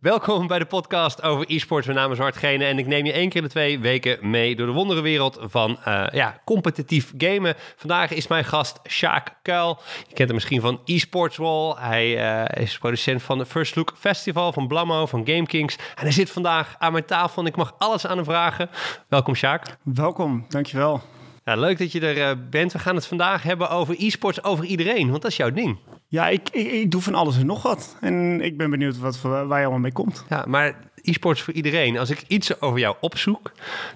Welkom bij de podcast over e-sports. Mijn naam is Bart Gene en ik neem je één keer de twee weken mee door de wonderenwereld van uh, ja, competitief gamen. Vandaag is mijn gast Sjaak Kuil. Je kent hem misschien van e-sports Wall. Hij uh, is producent van de First Look Festival van Blammo, van Game Kings. En hij zit vandaag aan mijn tafel en ik mag alles aan hem vragen. Welkom Sjaak. Welkom, dankjewel. Ja, leuk dat je er uh, bent. We gaan het vandaag hebben over e-sports, over iedereen, want dat is jouw ding. Ja, ik, ik, doe van alles en nog wat. En ik ben benieuwd wat, waar je allemaal mee komt. Ja, maar e-sports voor iedereen. Als ik iets over jou opzoek,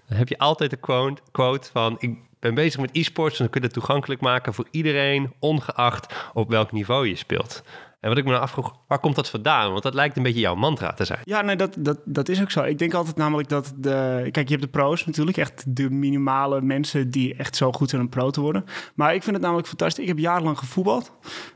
dan heb je altijd de quote, van... ik ben bezig met e-sports en dan kun je het toegankelijk maken voor iedereen... ongeacht op welk niveau je speelt. En wat ik me afvroeg, waar komt dat vandaan? Want dat lijkt een beetje jouw mantra te zijn. Ja, nee, dat, dat, dat is ook zo. Ik denk altijd namelijk dat de... Kijk, je hebt de pro's natuurlijk. Echt de minimale mensen die echt zo goed zijn om pro te worden. Maar ik vind het namelijk fantastisch. Ik heb jarenlang gevoetbald.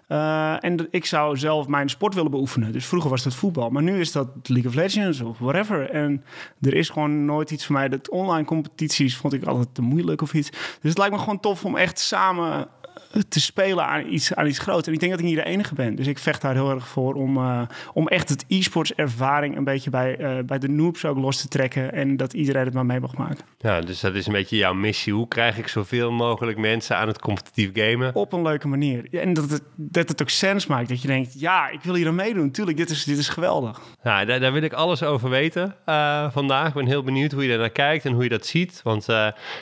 Uh, en ik zou zelf mijn sport willen beoefenen. Dus vroeger was dat voetbal. Maar nu is dat League of Legends of whatever. En er is gewoon nooit iets voor mij. Dat online competities vond ik altijd te moeilijk of iets. Dus het lijkt me gewoon tof om echt samen te spelen aan iets, aan iets groots. En ik denk dat ik niet de enige ben. Dus ik vecht daar heel erg voor om, uh, om echt het e-sports ervaring een beetje bij, uh, bij de noobs ook los te trekken. En dat iedereen het maar mee mag maken. Ja, dus dat is een beetje jouw missie. Hoe krijg ik zoveel mogelijk mensen aan het competitief gamen? Op een leuke manier. En dat het, dat het ook sens maakt. Dat je denkt, ja, ik wil hier aan meedoen. Tuurlijk, dit is, dit is geweldig. Ja, daar, daar wil ik alles over weten uh, vandaag. Ik ben heel benieuwd hoe je daar naar kijkt en hoe je dat ziet. Want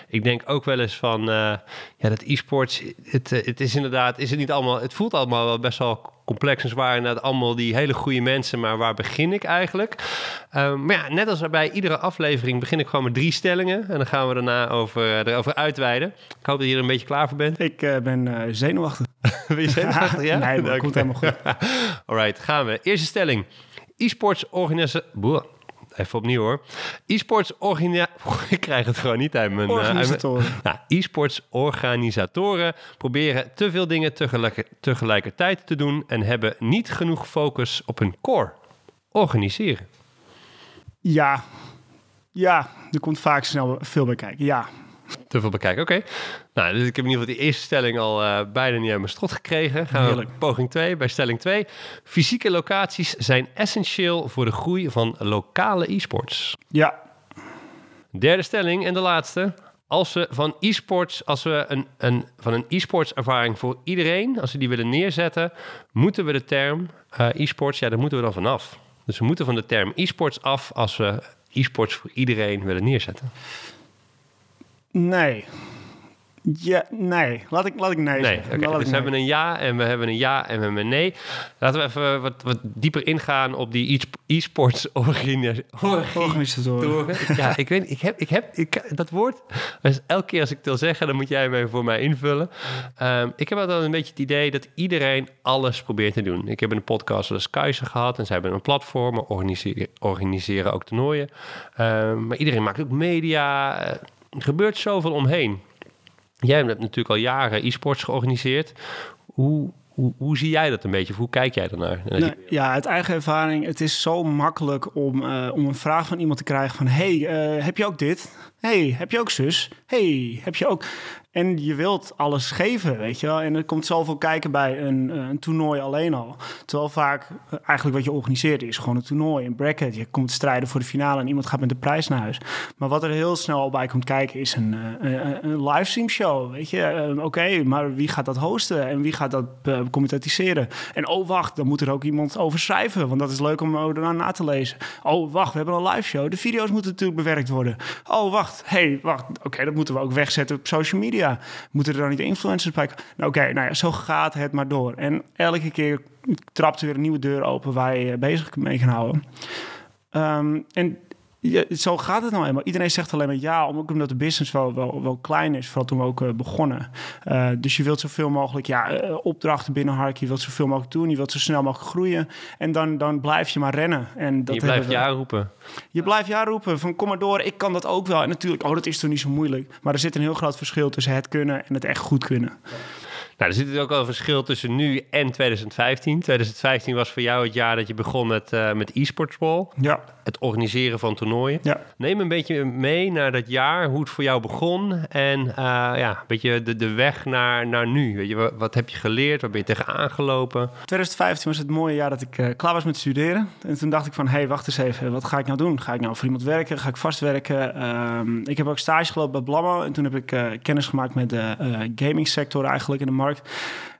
ik denk ook wel eens van, ja, dat e-sports, het, het is inderdaad, is het niet allemaal, het voelt allemaal wel best wel complex en zwaar. Inderdaad, allemaal die hele goede mensen, maar waar begin ik eigenlijk? Um, maar ja, net als bij iedere aflevering begin ik gewoon met drie stellingen. En dan gaan we daarna over, erover uitweiden. Ik hoop dat je er een beetje klaar voor bent. Ik uh, ben uh, zenuwachtig. ben je zenuwachtig, ja? nee, dat komt helemaal goed. Alright, gaan we. Eerste stelling. E-sports organisatie even opnieuw hoor. E-sports Ik krijg het gewoon niet uit mijn... Organisatoren. Uh, nou, e-sports organisatoren proberen te veel dingen tegelijk, tegelijkertijd te doen... en hebben niet genoeg focus op hun core. Organiseren. Ja. Ja, er komt vaak snel veel bij kijken. Ja, te veel bekijken. Oké. Nou, dus ik heb in ieder geval die eerste stelling al uh, bijna niet aan mijn strot gekregen. Gaan Heerlijk. we poging 2 bij stelling 2. Fysieke locaties zijn essentieel voor de groei van lokale e-sports. Ja. Derde stelling en de laatste. Als we van e-sports, als we een, een, van een e-sports ervaring voor iedereen, als we die willen neerzetten, moeten we de term uh, e-sports, ja, daar moeten we dan vanaf. Dus we moeten van de term e-sports af als we e-sports voor iedereen willen neerzetten. Nee. Ja, nee. Laat ik, laat ik nee Nee, okay. dus we hebben een ja en we hebben een ja en we hebben een nee. Laten we even wat, wat dieper ingaan op die e-sports organisatoren. Ja, ik weet ik heb, ik heb ik, dat woord. Dus elke keer als ik het wil zeggen, dan moet jij hem voor mij invullen. Um, ik heb altijd een beetje het idee dat iedereen alles probeert te doen. Ik heb een podcast als Keizer gehad en zij hebben een platform, organiseren, organiseren ook toernooien. Um, maar iedereen maakt ook media. Uh, gebeurt zoveel omheen. Jij hebt natuurlijk al jaren e-sports georganiseerd. Hoe, hoe, hoe, zie jij dat een beetje? hoe kijk jij daarnaar? Ja, uit eigen ervaring. Het is zo makkelijk om, uh, om een vraag van iemand te krijgen van... hey, uh, heb je ook dit? hey, heb je ook zus? hey, heb je ook... En je wilt alles geven, weet je wel. En er komt zoveel kijken bij een, eh, een toernooi alleen al. Terwijl vaak eh, eigenlijk wat je organiseert is gewoon een toernooi, een bracket. Je komt strijden voor de finale en iemand gaat met de prijs naar huis. Maar wat er heel snel bij komt kijken is een, uh, een, livestream show, weet je. Uh, Oké, maar wie gaat dat hosten en wie gaat dat uh, commentatiseren? En oh, wacht, dan moet er ook iemand over schrijven, want dat is leuk om daarna na te lezen. Oh, wacht, we hebben een live show. De video's moeten natuurlijk bewerkt worden. Oh, wacht, hey, wacht. Oké, dat moeten we ook wegzetten op social media. Moeten er dan niet influencers bij nou, Oké, nou ja, zo gaat het maar door. En elke keer trapt er weer een nieuwe deur open waar je bezig mee kan houden. Um, en ja, zo gaat het nou eenmaal. Iedereen zegt alleen maar ja, omdat de business wel, wel, wel klein is. Vooral toen we ook uh, begonnen. Uh, dus je wilt zoveel mogelijk ja, uh, opdrachten binnenharken. Je wilt zoveel mogelijk doen. Je wilt zo snel mogelijk groeien. En dan, dan blijf je maar rennen. En dat je blijft ja roepen. Je blijft ja roepen. Van kom maar door, ik kan dat ook wel. En natuurlijk, oh, dat is toch niet zo moeilijk. Maar er zit een heel groot verschil tussen het kunnen en het echt goed kunnen. Nou, er zit ook wel een verschil tussen nu en 2015. 2015 was voor jou het jaar dat je begon met, uh, met e-sports ball. Ja. Het organiseren van toernooien. Ja. Neem een beetje mee naar dat jaar, hoe het voor jou begon. En uh, ja, een beetje de, de weg naar, naar nu. Weet je, wat, wat heb je geleerd? Waar ben je tegenaan gelopen? 2015 was het mooie jaar dat ik uh, klaar was met studeren. En toen dacht ik van, hé, hey, wacht eens even. Wat ga ik nou doen? Ga ik nou voor iemand werken? Ga ik vastwerken? Um, ik heb ook stage gelopen bij Blammo. En toen heb ik kennis gemaakt met de gaming sector eigenlijk in de markt. Denmark.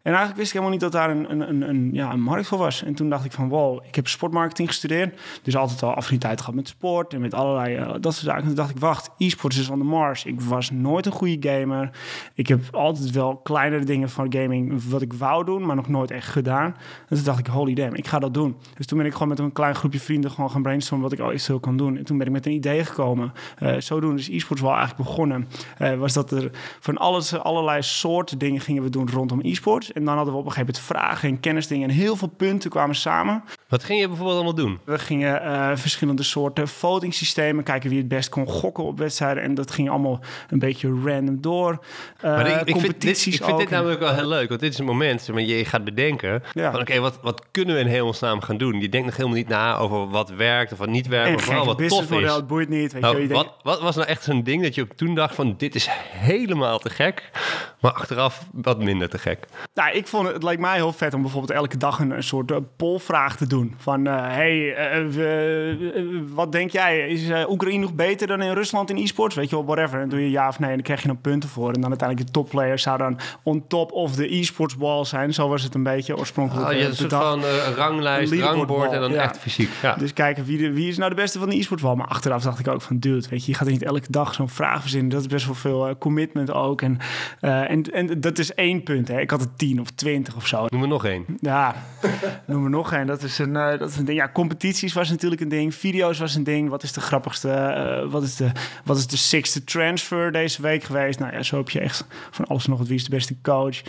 En eigenlijk wist ik helemaal niet dat daar een, een, een, ja, een markt voor was. En toen dacht ik van, wow, ik heb sportmarketing gestudeerd. Dus altijd al affiniteit gehad met sport en met allerlei uh, dat soort zaken. En toen dacht ik, wacht, e-sports is on the mars. Ik was nooit een goede gamer. Ik heb altijd wel kleinere dingen van gaming wat ik wou doen, maar nog nooit echt gedaan. En toen dacht ik, holy damn, ik ga dat doen. Dus toen ben ik gewoon met een klein groepje vrienden gewoon gaan brainstormen wat ik al iets veel kan doen. En toen ben ik met een idee gekomen. Uh, zodoende is e-sports wel eigenlijk begonnen. Uh, was dat er van alles, allerlei soorten dingen gingen we doen rondom e-sports. En dan hadden we op een gegeven moment vragen en kennisdingen. En heel veel punten kwamen samen. Wat ging je bijvoorbeeld allemaal doen? We gingen uh, verschillende soorten voting systemen. Kijken wie het best kon gokken op wedstrijden. En dat ging allemaal een beetje random door. Uh, maar ik, ik vind, dit, ik vind dit namelijk wel heel leuk. Want dit is een moment waar je gaat bedenken. Ja. Van oké, okay, wat, wat kunnen we in hemelsnaam gaan doen? Je denkt nog helemaal niet na over wat werkt of wat niet werkt. En maar vooral wat tof is. Het boeit niet. Weet nou, je, wat, denkt... wat was nou echt zo'n ding dat je ook toen dacht van... dit is helemaal te gek. Maar achteraf wat minder te gek. Nou, ik vond het, het lijkt mij heel vet om bijvoorbeeld elke dag een, een soort uh, polvraag te doen. Van, uh, hey, uh, wat denk jij? Is Oekraïne nog beter dan in Rusland in e-sports? Weet je wel, whatever. En doe je ja of nee en dan krijg je dan punten voor. En dan uiteindelijk de topplayers zou dan on top of de e-sports ball zijn. Zo was het een beetje oorspronkelijk. Oh, je een soort van ranglijst, rangboard en dan ja. echt fysiek. Ja. Dus kijken wie, de, wie is nou de beste van de e-sports. Maar achteraf dacht ik ook van, dude, weet je, je gaat niet elke dag zo'n vraag verzinnen. Dat is best wel veel commitment ook. En, en, en dat is één punt. Hè. Ik had er tien of twintig of zo. Noem er nog één. Ja, noem er nog één. Dat is uh, dat is een ding. Ja, competities was natuurlijk een ding. Video's was een ding. Wat is de grappigste? Uh, wat, is de, wat is de sixte transfer deze week geweest? Nou ja, zo heb je echt van alles nog wat. Wie is de beste coach?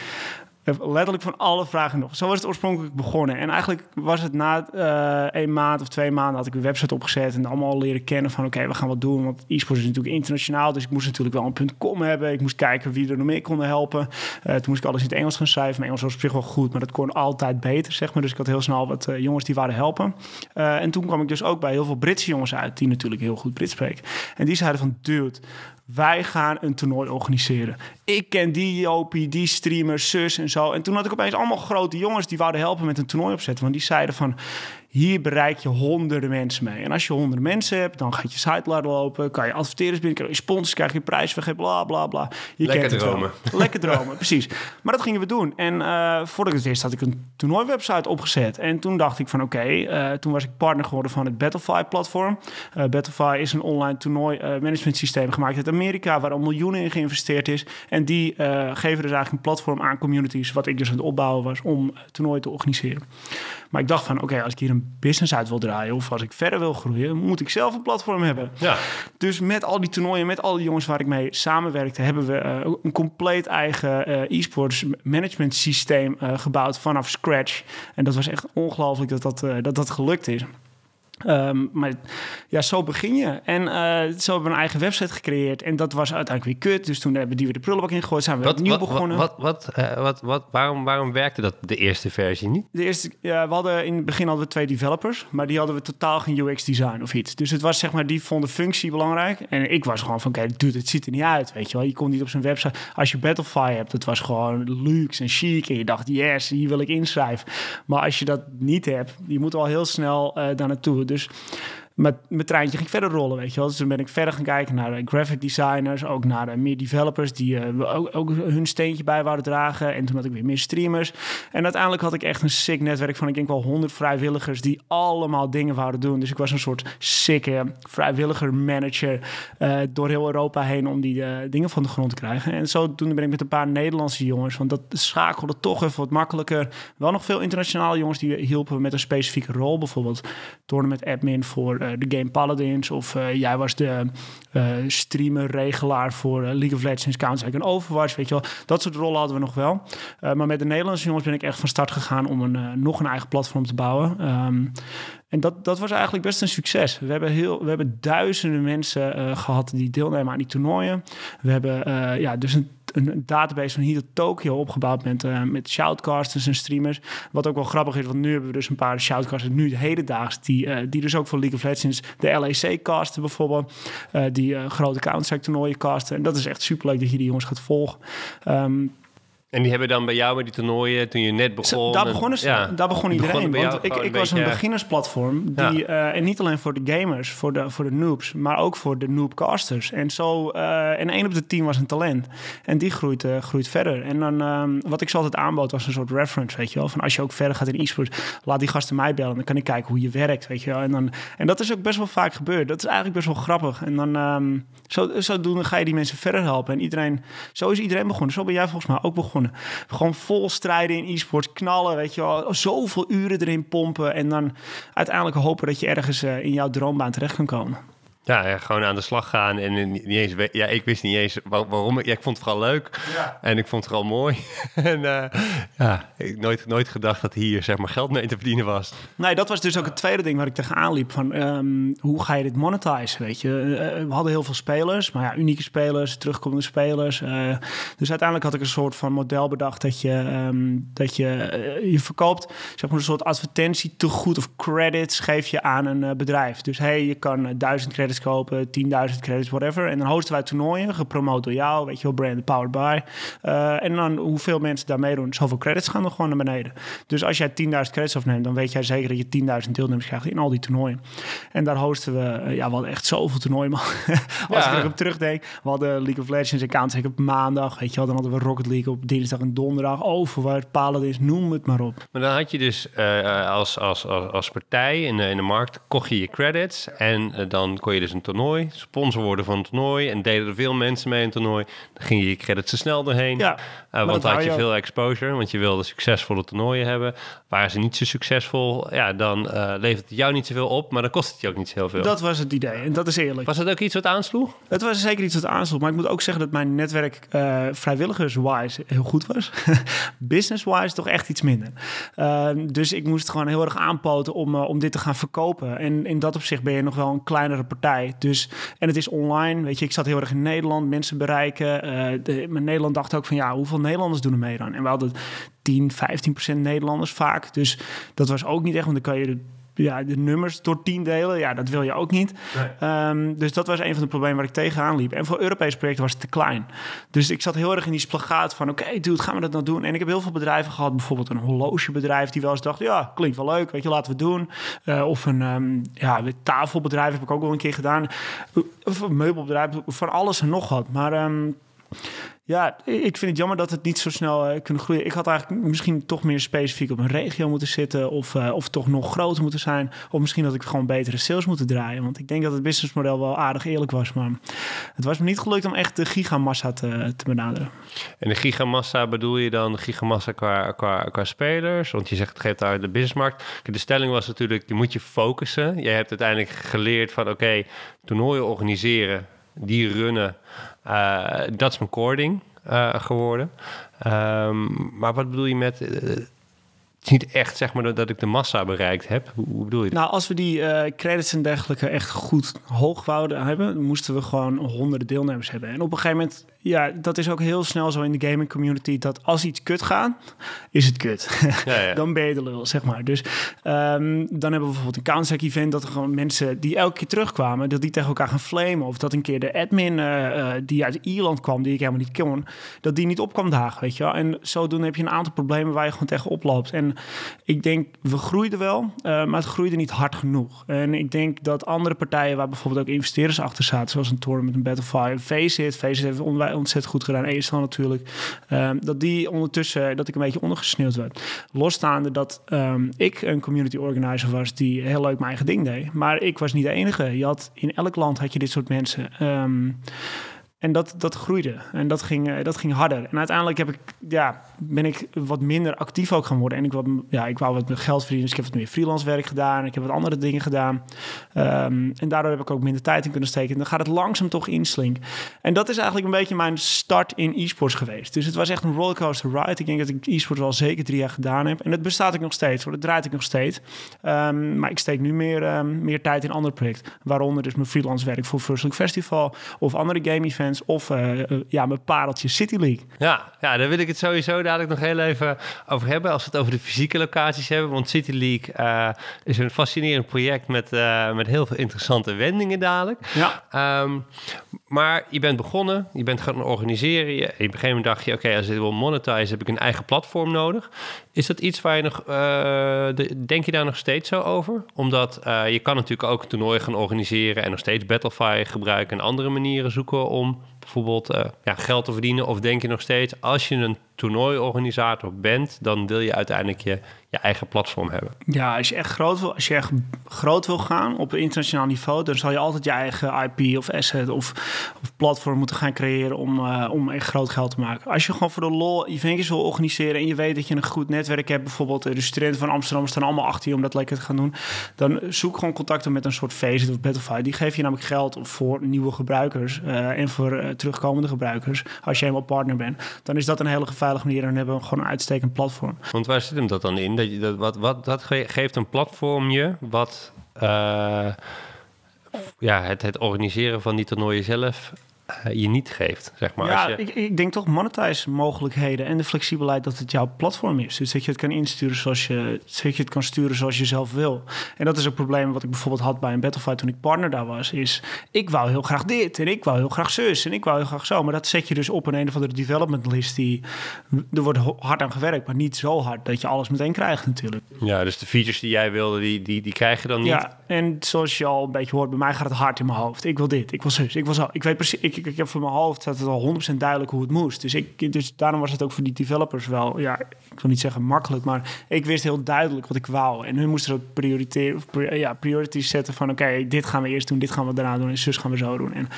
Letterlijk van alle vragen nog. Zo was het oorspronkelijk begonnen. En eigenlijk was het na uh, een maand of twee maanden had ik een website opgezet en allemaal leren kennen van oké, we gaan wat doen. Want e-sports is natuurlijk internationaal, dus ik moest natuurlijk wel een .com hebben. Ik moest kijken wie er nog meer konden helpen. Uh, toen moest ik alles in het Engels gaan schrijven. Mijn Engels was op zich wel goed, maar dat kon altijd beter, zeg maar. Dus ik had heel snel wat uh, jongens die waren helpen. en toen kwam ik dus ook bij heel veel Britse jongens uit, die natuurlijk heel goed Brits spreken. En die zeiden van, dude, wij gaan een toernooi organiseren. Ik ken die Jopie, die streamer, zus en zo. En toen had ik opeens allemaal grote jongens die wouden helpen met een toernooi opzetten. Want die zeiden van, hier bereik je honderden mensen mee. En als je honderden mensen hebt, dan gaat je site laten lopen. Kan je adverteerders binnen, je sponsors, krijg je prijs weg, bla bla bla. Je Lekker kent dromen. Lekker dromen, precies. Maar dat gingen we doen. En uh, voordat ik het wist, had ik een toernooiwebsite opgezet. En toen dacht ik van oké, okay, uh, toen was ik partner geworden van het Battlefy-platform. Uh, Battlefy is een online toernooi management systeem gemaakt uit Amerika, waar al miljoenen in geïnvesteerd is. En die geven dus eigenlijk een platform aan communities, wat ik dus aan het opbouwen was, om toernooien te organiseren. Maar ik dacht van, oké, okay, als ik hier een business uit wil draaien... of als ik verder wil groeien, moet ik zelf een platform hebben. Ja. Dus met al die toernooien, met al die jongens waar ik mee samenwerkte... hebben we uh, een compleet eigen uh, e-sports management systeem uh, gebouwd vanaf scratch. En dat was echt ongelooflijk dat dat, dat, dat gelukt is. Um, maar ja, zo begin je. En uh, zo hebben we een eigen website gecreëerd. En dat was uiteindelijk weer kut. Dus toen hebben we die weer de prullenbak ingegooid. Zijn we wat, opnieuw wat, begonnen. Wat, wat, uh, wat, wat, waarom, waarom werkte dat de eerste versie niet? De eerste, ja, we hadden in het begin hadden we twee developers. Maar die hadden we totaal geen UX-design of iets. Dus het was zeg maar, die vonden functie belangrijk. En ik was gewoon van, okay, dude, het ziet er niet uit. Weet je wel, je kon niet op zijn website. Als je Battlefy hebt, dat was gewoon luxe en chic. En je dacht, yes, hier wil ik inschrijven. Maar als je dat niet hebt, je moet al heel snel uh, daar naartoe. Dus met mijn treintje ging ik verder rollen, weet je wel. Dus toen ben ik verder gaan kijken naar de graphic designers, ook naar de meer developers die uh, ook, ook, hun steentje bij wouden dragen. En toen had ik weer meer streamers. En uiteindelijk had ik echt een sick netwerk van, ik denk wel 100 vrijwilligers die allemaal dingen wouden doen. Dus ik was een soort sicke vrijwilliger manager uh, door heel Europa heen om die uh, dingen van de grond te krijgen. En zo toen ben ik met een paar Nederlandse jongens, want dat schakelde toch even wat makkelijker. Wel nog veel internationale jongens die hielpen met een specifieke rol, bijvoorbeeld tournament admin voor de Game Paladins. Of uh, jij was de uh, streamer-regelaar voor League of Legends, Counter-Strike en Overwatch. Weet je wel. Dat soort rollen hadden we nog wel. maar met de Nederlandse jongens ben ik echt van start gegaan om een, nog een eigen platform te bouwen. Um, en dat, dat was eigenlijk best een succes. We hebben, heel, we hebben duizenden mensen gehad die deelnemen aan die toernooien. We hebben ja, dus een een database van hier tot Tokyo opgebouwd met, uh, met shoutcasters en streamers. Wat ook wel grappig is, want nu hebben we dus een paar shoutcasters, nu hedendaags, die, uh, die dus ook voor League of Legends de LEC casten bijvoorbeeld. Uh, die grote Counter-Strike toernooien casten. En dat is echt superleuk dat je die jongens gaat volgen. Um, en die hebben dan bij jou met die toernooien, toen je net begon... Daar begon, ja, daar begon iedereen. Want ik, ik was een beginnersplatform. Die, ja. uh, en niet alleen voor de gamers, voor de, voor de noobs, maar ook voor de noobcasters. En zo, uh, en één op de tien was een talent. En die groeit, uh, groeit verder. En dan, um, wat ik zo altijd aanbood, was een soort reference, weet je wel. Van als je ook verder gaat in e-sports, laat die gasten mij bellen. Dan kan ik kijken hoe je werkt, weet je wel. En, dan, en dat is ook best wel vaak gebeurd. Dat is eigenlijk best wel grappig. En dan, um, zo, zodoende ga je die mensen verder helpen. En iedereen, zo is iedereen begonnen. Zo ben jij volgens mij ook begonnen. Gewoon vol strijden in e-sports, knallen, weet je wel. Zoveel uren erin pompen en dan uiteindelijk hopen dat je ergens uh, in jouw droombaan terecht kan komen. Ja, ja, gewoon aan de slag gaan en niet eens. Ja, ik wist niet eens waarom. Ja, ik vond het vooral leuk ja. en ik vond het vooral mooi. en uh, ja, ik nooit, nooit gedacht dat hier zeg maar geld mee te verdienen was. Nee, dat was dus ook het tweede ding waar ik tegenaan liep. Van um, hoe ga je dit monetizen? Weet je, uh, we hadden heel veel spelers, maar ja, unieke spelers, terugkomende spelers. Uh, dus uiteindelijk had ik een soort van model bedacht dat je um, dat je je verkoopt, zeg maar een soort advertentie te goed of credits geef je aan een bedrijf. Dus hey, je kan duizend credits kopen, 10.000 credits, whatever. En dan hosten wij toernooien, gepromoot door jou, weet je wel, brand powered by. Uh, en dan hoeveel mensen daar meedoen, zoveel credits gaan er gewoon naar beneden. Dus als jij 10.000 credits afneemt, dan weet jij zeker dat je 10.000 deelnemers krijgt in al die toernooien. En daar hosten we, uh, ja, we hadden echt zoveel toernooien, man. als ja. ik erop terugdenk. We hadden League of Legends en Counter op maandag, weet je wel. Dan hadden we Rocket League op dinsdag en donderdag. Overwaard, Paladins, noem het maar op. Maar dan had je dus uh, als, als, als, als partij in de, in de markt, kocht je je credits en dan kon je dus een toernooi, sponsor worden van een toernooi en deden er veel mensen mee in een toernooi, dan ging je je credits te snel doorheen. Ja, uh, want had je veel exposure, want je wilde succesvolle toernooien hebben. Waren ze niet zo succesvol, ja, dan uh, levert het jou niet zoveel op, maar dan kost het je ook niet zo heel veel. Dat was het idee en dat is eerlijk. Was het ook iets wat aansloeg? Het was zeker iets wat aansloeg, maar ik moet ook zeggen dat mijn netwerk uh, vrijwilligers-wise heel goed was. Business-wise toch echt iets minder. Ehm, dus ik moest gewoon heel erg aanpoten om, om dit te gaan verkopen. En in dat opzicht ben je nog wel een kleinere partij. Dus, en het is online. Weet je, ik zat heel erg in Nederland, mensen bereiken. Uh, de, maar Nederland dacht ook van ja, hoeveel Nederlanders doen er mee dan? En we hadden 10, 15 procent Nederlanders vaak. Dus dat was ook niet echt, want dan kan je ja, de nummers door tien delen. Ja, dat wil je ook niet. Um, dus dat was een van de problemen waar ik tegenaan liep. En voor Europese projecten was het te klein. Dus ik zat heel erg in die splagaat van... oké, okay, dude, gaan we dat nou doen? En ik heb heel veel bedrijven gehad. Bijvoorbeeld een horlogebedrijf die wel eens dacht... ja, klinkt wel leuk, weet je, laten we het doen. Uh, of een um, ja, tafelbedrijf heb ik ook wel een keer gedaan. Of een meubelbedrijf, van alles en nog wat. Maar... Um, ja, ik vind het jammer dat het niet zo snel uh, kunnen groeien. Ik had eigenlijk misschien toch meer specifiek op een regio moeten zitten. Of, uh, of toch nog groter moeten zijn. Of misschien dat ik gewoon betere sales moeten draaien. Want ik denk dat het businessmodel wel aardig eerlijk was. Maar het was me niet gelukt om echt de gigamassa te, te benaderen. En de gigamassa bedoel je dan de gigamassa qua, qua, qua spelers? Want je zegt het geeft daar de businessmarkt. De stelling was natuurlijk, je moet je focussen. Jij hebt uiteindelijk geleerd van oké, okay, toernooien organiseren die runnen. Uh, dat is mijn cording uh, geworden. Um, maar wat bedoel je met... Is niet echt zeg maar dat ik de massa bereikt heb. Hoe, hoe bedoel je dat? Nou, als we die credits en dergelijke echt goed hoog wouden hebben, moesten we gewoon honderden deelnemers hebben. En op een gegeven moment ja, dat is ook heel snel zo in de gaming community. Dat als iets kut gaat, is het kut. Ja, ja. dan ben je de lul, zeg maar. Dus um, dan hebben we bijvoorbeeld een counter event... dat er gewoon mensen die elke keer terugkwamen... dat die tegen elkaar gaan flamen. Of dat een keer de admin uh, uh, die uit Ierland kwam... die ik helemaal niet kon, dat die niet op kwam dagen, weet je wel. En zodoende heb je een aantal problemen waar je gewoon tegen oploopt. En ik denk, we groeiden wel, uh, maar het groeide niet hard genoeg. En ik denk dat andere partijen... waar bijvoorbeeld ook investeerders achter zaten... zoals een tournament, een Battlefire, Faceit... Faceit heeft onwijs ontzettend goed gedaan. Eestal natuurlijk. Um, dat die ondertussen, dat ik een beetje ondergesneeuwd werd. Losstaande dat um, ik een community organizer was die heel leuk mijn eigen ding deed. Maar ik was niet de enige. Je had, in elk land had je dit soort mensen. Um, en dat, dat groeide en dat ging, uh, dat ging harder. En uiteindelijk heb ik, ja, ben ik wat minder actief ook gaan worden. En ik, ja, ik wou wat meer geld verdienen, dus ik heb wat meer freelance werk gedaan. Ik heb wat andere dingen gedaan. Um, en daardoor heb ik ook minder tijd in kunnen steken. En dan gaat het langzaam toch inslinken. En dat is eigenlijk een beetje mijn start in e-sports geweest. Dus het was echt een rollercoaster ride. Ik denk dat ik e-sports al zeker drie jaar gedaan heb. En het bestaat ik nog steeds, hoor. Dat draait ik nog steeds. Um, maar ik steek nu meer, um, meer tijd in andere projecten. Waaronder dus mijn freelance werk voor First Look Festival of andere game events Of uh, ja, mijn pareltje City League. Ja, ja, daar wil ik het sowieso dadelijk nog heel even over hebben. Als we het over de fysieke locaties hebben. Want City League uh, is een fascinerend project met, met heel veel interessante wendingen dadelijk. Ja. Um, maar je bent begonnen, je bent gaan organiseren. Je, op een gegeven moment dacht je, oké, als ik wil monetize, heb ik een eigen platform nodig. Is dat iets waar je nog, de, denk je daar nog steeds zo over? Omdat je kan natuurlijk ook een toernooi gaan organiseren en nog steeds Battlefy gebruiken en andere manieren zoeken om home bijvoorbeeld uh, ja, geld te verdienen? Of denk je nog steeds, als je een toernooiorganisator bent, dan wil je uiteindelijk je, eigen platform hebben? Ja, als je echt groot wil, als je echt groot wil gaan op internationaal niveau, dan zal je altijd je eigen IP of asset of, of platform moeten gaan creëren om, uh, om echt groot geld te maken. Als je gewoon voor de lol eventjes wil organiseren en je weet dat je een goed netwerk hebt, bijvoorbeeld de studenten van Amsterdam staan allemaal achter je om dat lekker te gaan doen, dan zoek gewoon contacten met een soort Faceit of Battlefy. Die geef je namelijk geld voor nieuwe gebruikers en voor terugkomende gebruikers. Als je helemaal partner bent, dan is dat een hele veilige manier en dan hebben we gewoon een uitstekend platform. Want waar zit hem dat dan in? Dat, dat, wat, wat, dat geeft een platform je wat uh, ja, het, het organiseren van die toernooien zelf je niet geeft, zeg maar. Ja, je... ik, ik denk toch monetize mogelijkheden en de flexibelheid dat het jouw platform is. Dus dat je het kan insturen zoals je, dat je het kan sturen zoals je zelf wil. En dat is een probleem wat ik bijvoorbeeld had bij een Battlefight toen ik partner daar was. Is ik wou heel graag dit en ik wou heel graag zus en ik wou heel graag zo. Maar dat zet je dus op in een of andere development list die er wordt hard aan gewerkt, maar niet zo hard dat je alles meteen krijgt natuurlijk. Ja, dus de features die jij wilde, die, die, die krijg je dan niet. Ja, en zoals je al een beetje hoort, bij mij gaat het hard in mijn hoofd. Ik wil dit, ik wil zus, ik wil zo. Ik weet precies, ik, ik, heb voor mijn hoofd het al 100% duidelijk hoe het moest. Dus, ik, dus daarom was het ook voor die developers wel, ja, ik wil niet zeggen makkelijk, maar ik wist heel duidelijk wat ik wou. En hun moesten ook prioriteren, ja, priorities zetten van oké, dit gaan we eerst doen, dit gaan we daarna doen en zus gaan we zo doen. En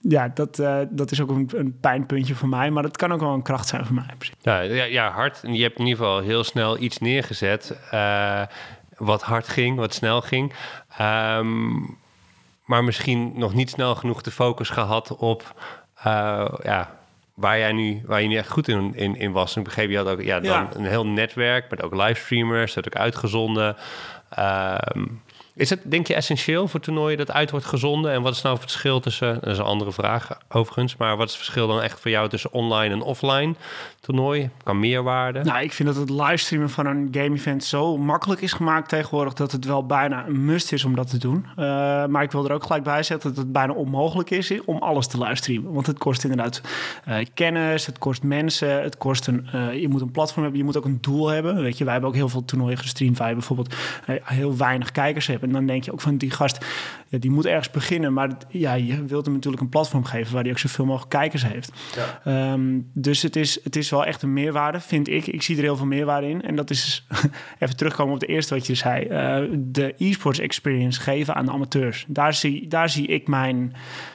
ja, dat, uh, dat is ook een, een, pijnpuntje voor mij, maar dat kan ook wel een kracht zijn voor mij. Ja, ja, ja hard. Je hebt in ieder geval heel snel iets neergezet uh, wat hard ging, wat snel ging. Um, maar misschien nog niet snel genoeg de focus gehad op uh, ja, waar jij nu, waar je nu echt goed in, in, in was. Ik begreep je had ook ja, dan ja. een heel netwerk met ook livestreamers, dat ook uitgezonden. Um, is het, denk je, essentieel voor toernooien dat uit wordt gezonden? En wat is nou het verschil tussen, dat is een andere vraag overigens, maar wat is het verschil dan echt voor jou tussen online en offline toernooi? Kan meerwaarde? Nou, ik vind dat het livestreamen van een game-event zo makkelijk is gemaakt tegenwoordig dat het wel bijna een must is om dat te doen. Uh, maar ik wil er ook gelijk bij zetten dat het bijna onmogelijk is om alles te livestreamen. Want het kost inderdaad uh, kennis, het kost mensen, het kost een, uh, je moet een platform hebben, je moet ook een doel hebben. Weet je, wij hebben ook heel veel toernooien gestreamd waar je bijvoorbeeld heel weinig kijkers hebt. En dan denk je ook van die gast, ja, die moet ergens beginnen. Maar ja, je wilt hem natuurlijk een platform geven waar hij ook zoveel mogelijk kijkers heeft. Ja. Um, dus het is, het is wel echt een meerwaarde, vind ik. Ik zie er heel veel meerwaarde in. En dat is even terugkomen op de eerste wat je zei. Uh, de e-sports experience geven aan de amateurs. Daar zie, daar zie ik mijn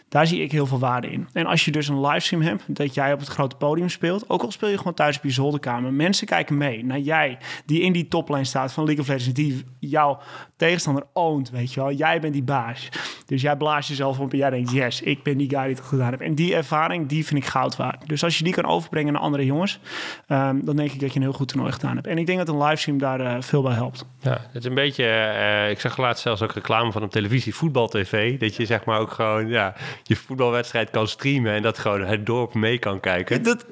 daar zie ik heel veel waarde in. En als je dus een livestream hebt, dat jij op het grote podium speelt, ook al speel je gewoon thuis op je zolderkamer, mensen kijken mee naar jij die in die toplane staat van League of Legends, die jouw tegenstander oont, weet je wel. Jij bent die baas. Dus jij blaast jezelf op en jij denkt, yes, ik ben die guy die het gedaan heeft. En die ervaring, die vind ik goud waard. Dus als je die kan overbrengen naar andere jongens, um, dan denk ik dat je een heel goed toernooi gedaan hebt. En ik denk dat een livestream daar uh, veel bij helpt. Ja, het is een beetje, uh, ik zag laatst zelfs ook reclame van op televisie, voetbal tv, dat je zeg maar ook gewoon, ja, je voetbalwedstrijd kan streamen en dat gewoon het dorp mee kan kijken. Dat.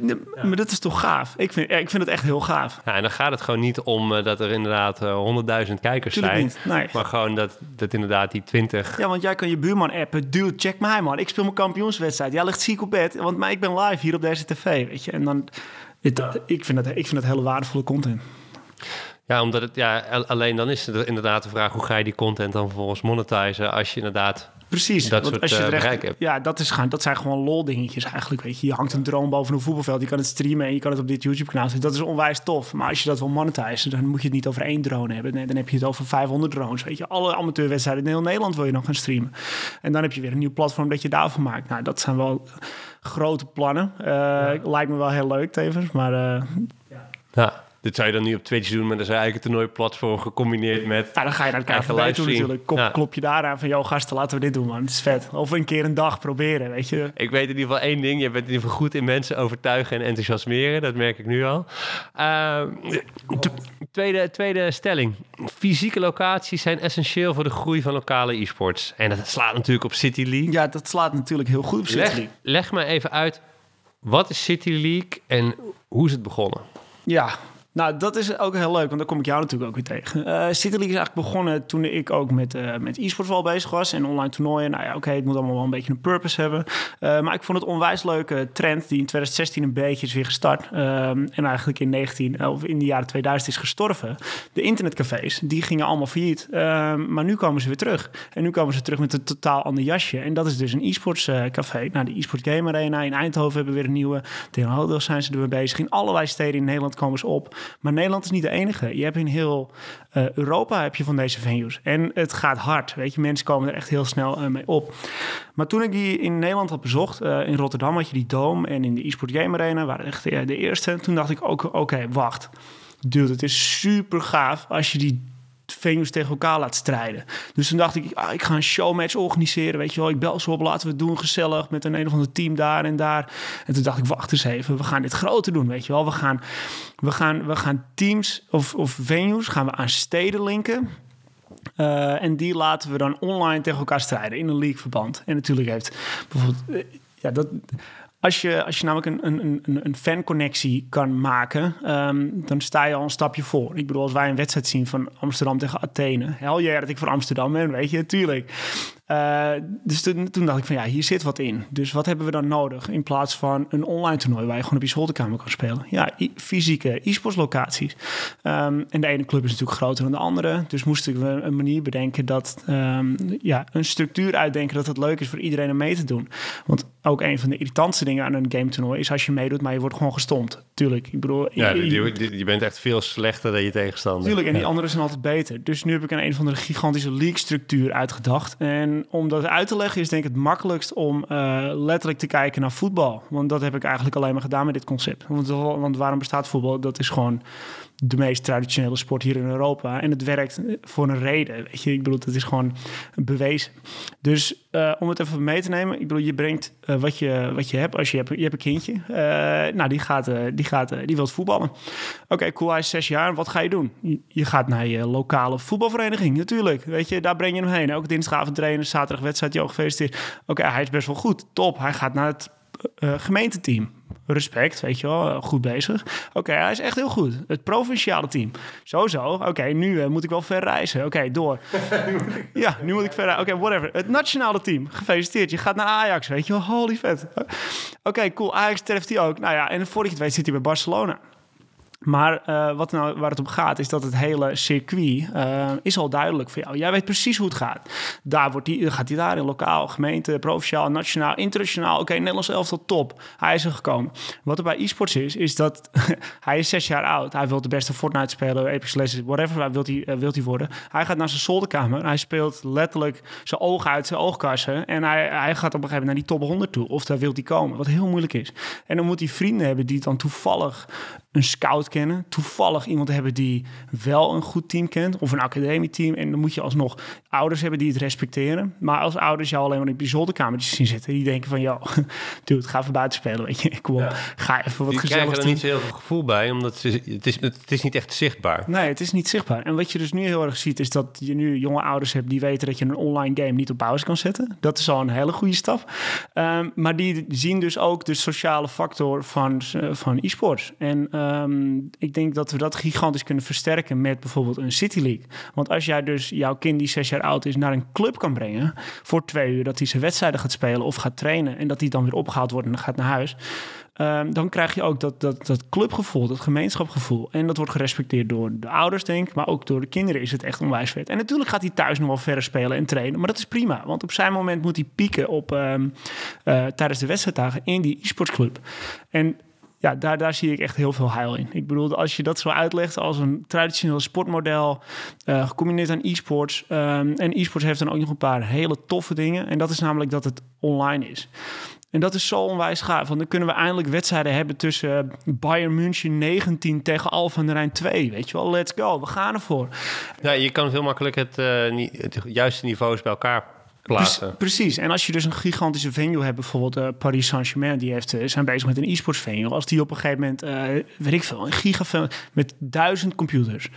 Maar dat is toch gaaf? Ik vind, ik vind het echt heel gaaf. Ja, en dan gaat het gewoon niet om uh, dat er inderdaad honderdduizend uh, kijkers Tuurlijk zijn. Niet. Nee. Maar gewoon dat, dat inderdaad die twintig... Ja, want jij kan je buurman appen. Dude, check mij man. Ik speel mijn kampioenswedstrijd. Jij ligt ziek op bed. Want maar ik ben live hier op deze tv, weet je. En dan... Ik, vind dat, ik vind dat hele waardevolle content. Ja, omdat het, ja, alleen dan is het inderdaad de vraag hoe ga je die content dan vervolgens monetizen als je inderdaad Precies. Dat soort als je uh, recht, hebt. Ja, dat, is, dat zijn gewoon lol dingetjes eigenlijk. Weet je. je hangt een drone boven een voetbalveld. Je kan het streamen en je kan het op dit YouTube kanaal zetten. Dat is onwijs tof. Maar als je dat wil monetizen, dan moet je het niet over één drone hebben. Nee, dan heb je het over 500 drones. Weet je. Alle amateurwedstrijden in heel Nederland wil je nog gaan streamen. En dan heb je weer een nieuw platform dat je daarvoor maakt. Nou, dat zijn wel grote plannen. Uh, ja. Lijkt me wel heel leuk tevens. Maar uh, ja. Dit zou je dan niet op Twitch doen, maar dan is eigenlijk een toernooiplatform gecombineerd met... Ja, dan ga je naar Eigen KVB toe natuurlijk. Kop, Ja. Klop je daar aan van, joh gasten, laten we dit doen man. Het is vet. Of een keer een dag proberen, weet je. Ik weet in ieder geval één ding. Je bent in ieder geval goed in mensen overtuigen en enthousiasmeren. Dat merk ik nu al. Ehm, tweede, tweede stelling. Fysieke locaties zijn essentieel voor de groei van lokale e-sports. En dat slaat natuurlijk op City League. Ja, dat slaat natuurlijk heel goed op City Leg, League. leg me even uit. Wat is City League en hoe is het begonnen? Ja, nou dat is ook heel leuk, want daar kom ik jou natuurlijk ook weer tegen. Eh City League is eigenlijk begonnen toen ik ook met, eh met e-sports wel bezig was en online toernooien. Nou ja, oké, het moet allemaal wel een beetje een purpose hebben. Eh, maar ik vond het onwijs leuke trend die in 2016 een beetje is weer gestart. En eigenlijk in, 19, of in de jaren 2000 is gestorven. De internetcafés, die gingen allemaal failliet. Maar nu komen ze weer terug. En nu komen ze terug met een totaal ander jasje. En dat is dus een e-sports café. Nou, de e-sports game arena in Eindhoven hebben we weer een nieuwe. Tegen Houdel zijn ze er mee bezig. In allerlei steden in Nederland komen ze op. Maar Nederland is niet de enige. Je hebt in heel eh, Europa heb je van deze venues. En het gaat hard. Weet je, mensen komen er echt heel snel eh, mee op. Maar toen ik die in Nederland had bezocht, eh, in Rotterdam had je die Dome en in de eSport Game Arena waren echt de eerste. Toen dacht ik ook, oké, wacht. Dude, het is super gaaf als je die venues tegen elkaar laat strijden. Dus toen dacht ik, ah, ik ga een showmatch organiseren. Weet je wel, ik bel ze op, laten we het doen gezellig met een een of ander team daar en daar. En toen dacht ik, wacht eens even, we gaan dit groter doen, weet je wel. We gaan, we gaan, we gaan teams of, of venues gaan we aan steden linken. Eh, en die laten we dan online tegen elkaar strijden in een leagueverband. En natuurlijk heeft bijvoorbeeld... eh, ja, dat, als je, als je namelijk een, een, een, fanconnectie kan maken, ehm, dan sta je al een stapje voor. Ik bedoel, als wij een wedstrijd zien van Amsterdam tegen Athene, hel je dat ik voor Amsterdam ben, weet je, tuurlijk. Eh, dus toen, toen dacht ik van ja, hier zit wat in. Dus wat hebben we dan nodig in plaats van een online toernooi waar je gewoon op je zolderkamer kan spelen? Ja, fysieke e-sports locaties. Ehm, en de ene club is natuurlijk groter dan de andere. Dus moesten we een manier bedenken dat, ehm, ja, een structuur uitdenken dat het leuk is voor iedereen om mee te doen. Want ook een van de irritantste dingen aan een game toernooi is als je meedoet, maar je wordt gewoon gestompt. Tuurlijk, ik bedoel... Ja, je- je, bent echt veel slechter dan je tegenstander. Tuurlijk, en die Ja. anderen zijn altijd beter. Dus nu heb ik een een van de gigantische league-structuur uitgedacht. En om dat uit te leggen is denk ik het makkelijkst om eh, letterlijk te kijken naar voetbal. Want dat heb ik eigenlijk alleen maar gedaan met dit concept. Want, want waarom bestaat voetbal? Dat is gewoon de meest traditionele sport hier in Europa. En het werkt voor een reden. Weet je, ik bedoel, het is gewoon bewezen. Dus eh, om het even mee te nemen, ik bedoel, je brengt eh, wat, je, wat je hebt. Als je hebt, je hebt een kindje, eh, nou, die gaat, die gaat, die wil voetballen. Oké, cool, hij is zes jaar. Wat ga je doen? Je, je gaat naar je lokale voetbalvereniging, natuurlijk. Weet je, daar breng je hem heen. Elke dinsdagavond trainen, zaterdag wedstrijd, joh, gefeliciteerd. Oké, hij is best wel goed. Top, hij gaat naar het gemeenteteam. Respect, weet je wel, goed bezig. Oké, hij is echt heel goed. Het provinciale team. Zo, zo. Oké, nu eh, moet ik wel ver reizen. Oké, door. ja, nu moet ik ver. Oké, whatever. Het nationale team. Gefeliciteerd. Je gaat naar Ajax, weet je wel. Holy vet. Oké, cool. Ajax treft hij ook. Nou ja, en voordat je het weet zit hij bij Barcelona. Maar eh, wat nou, waar het om gaat, is dat het hele circuit eh, is al duidelijk voor jou. Jij weet precies hoe het gaat. Daar wordt die, gaat hij daar in lokaal, gemeente, provinciaal, nationaal, internationaal. Oké, Nederlands elftal top. Hij is er gekomen. Wat er bij e-sports is, is dat hij is zes jaar oud. Hij wil de beste Fortnite spelen, Apex Legends, whatever wil hij, eh, wil hij worden. Hij gaat naar zijn zolderkamer. Hij speelt letterlijk zijn ogen uit zijn oogkassen. En hij, hij gaat op een gegeven moment naar die top 100 toe. Of daar wil hij komen, wat heel moeilijk is. En dan moet hij vrienden hebben die dan toevallig een scout kennen. Toevallig iemand hebben die wel een goed team kent. Of een academieteam. En dan moet je alsnog ouders hebben die het respecteren. Maar als ouders jou alleen maar in die zolderkamertjes zien zitten. Die denken van, ja, dude, ga even buiten spelen. Weet je, kom op. Ga even wat Die gezellig krijgen er niet zo heel veel gevoel bij, omdat ze, het, is, het is niet echt zichtbaar. Nee, het is niet zichtbaar. En wat je dus nu heel erg ziet, is dat je nu jonge ouders hebt die weten dat je een online game niet op pauze kan zetten. Dat is al een hele goede stap. Ehm, maar die zien dus ook de sociale factor van, eh, van e-sports. En ehm, ik denk dat we dat gigantisch kunnen versterken met bijvoorbeeld een City League. Want als jij dus jouw kind die zes jaar oud is naar een club kan brengen voor twee uur, dat hij zijn wedstrijden gaat spelen of gaat trainen en dat hij dan weer opgehaald wordt en gaat naar huis. Ehm, dan krijg je ook dat, dat, dat clubgevoel, dat gemeenschapsgevoel. En dat wordt gerespecteerd door de ouders, denk ik. Maar ook door de kinderen is het echt onwijs vet. En natuurlijk gaat hij thuis nog wel verder spelen en trainen. Maar dat is prima. Want op zijn moment moet hij pieken op, ehm, eh, tijdens de wedstrijddagen in die e-sportsclub. En ja, daar, daar zie ik echt heel veel heil in. Ik bedoel, als je dat zo uitlegt als een traditioneel sportmodel, uh, gecombineerd aan e-sports. Um, en e-sports heeft dan ook nog een paar hele toffe dingen. En dat is namelijk dat het online is. En dat is zo onwijs gaaf. Want dan kunnen we eindelijk wedstrijden hebben tussen Bayern München 19 tegen Alphen aan Rijn 2. Weet je wel, let's go. We gaan ervoor. Ja, je kan heel makkelijk het, uh, het juiste niveaus bij elkaar Precies. En als je dus een gigantische venue hebt, bijvoorbeeld uh, Paris Saint-Germain, die heeft, uh, zijn bezig met een e-sports venue. Als die op een gegeven moment, uh, weet ik veel, een gigafilm met duizend computers,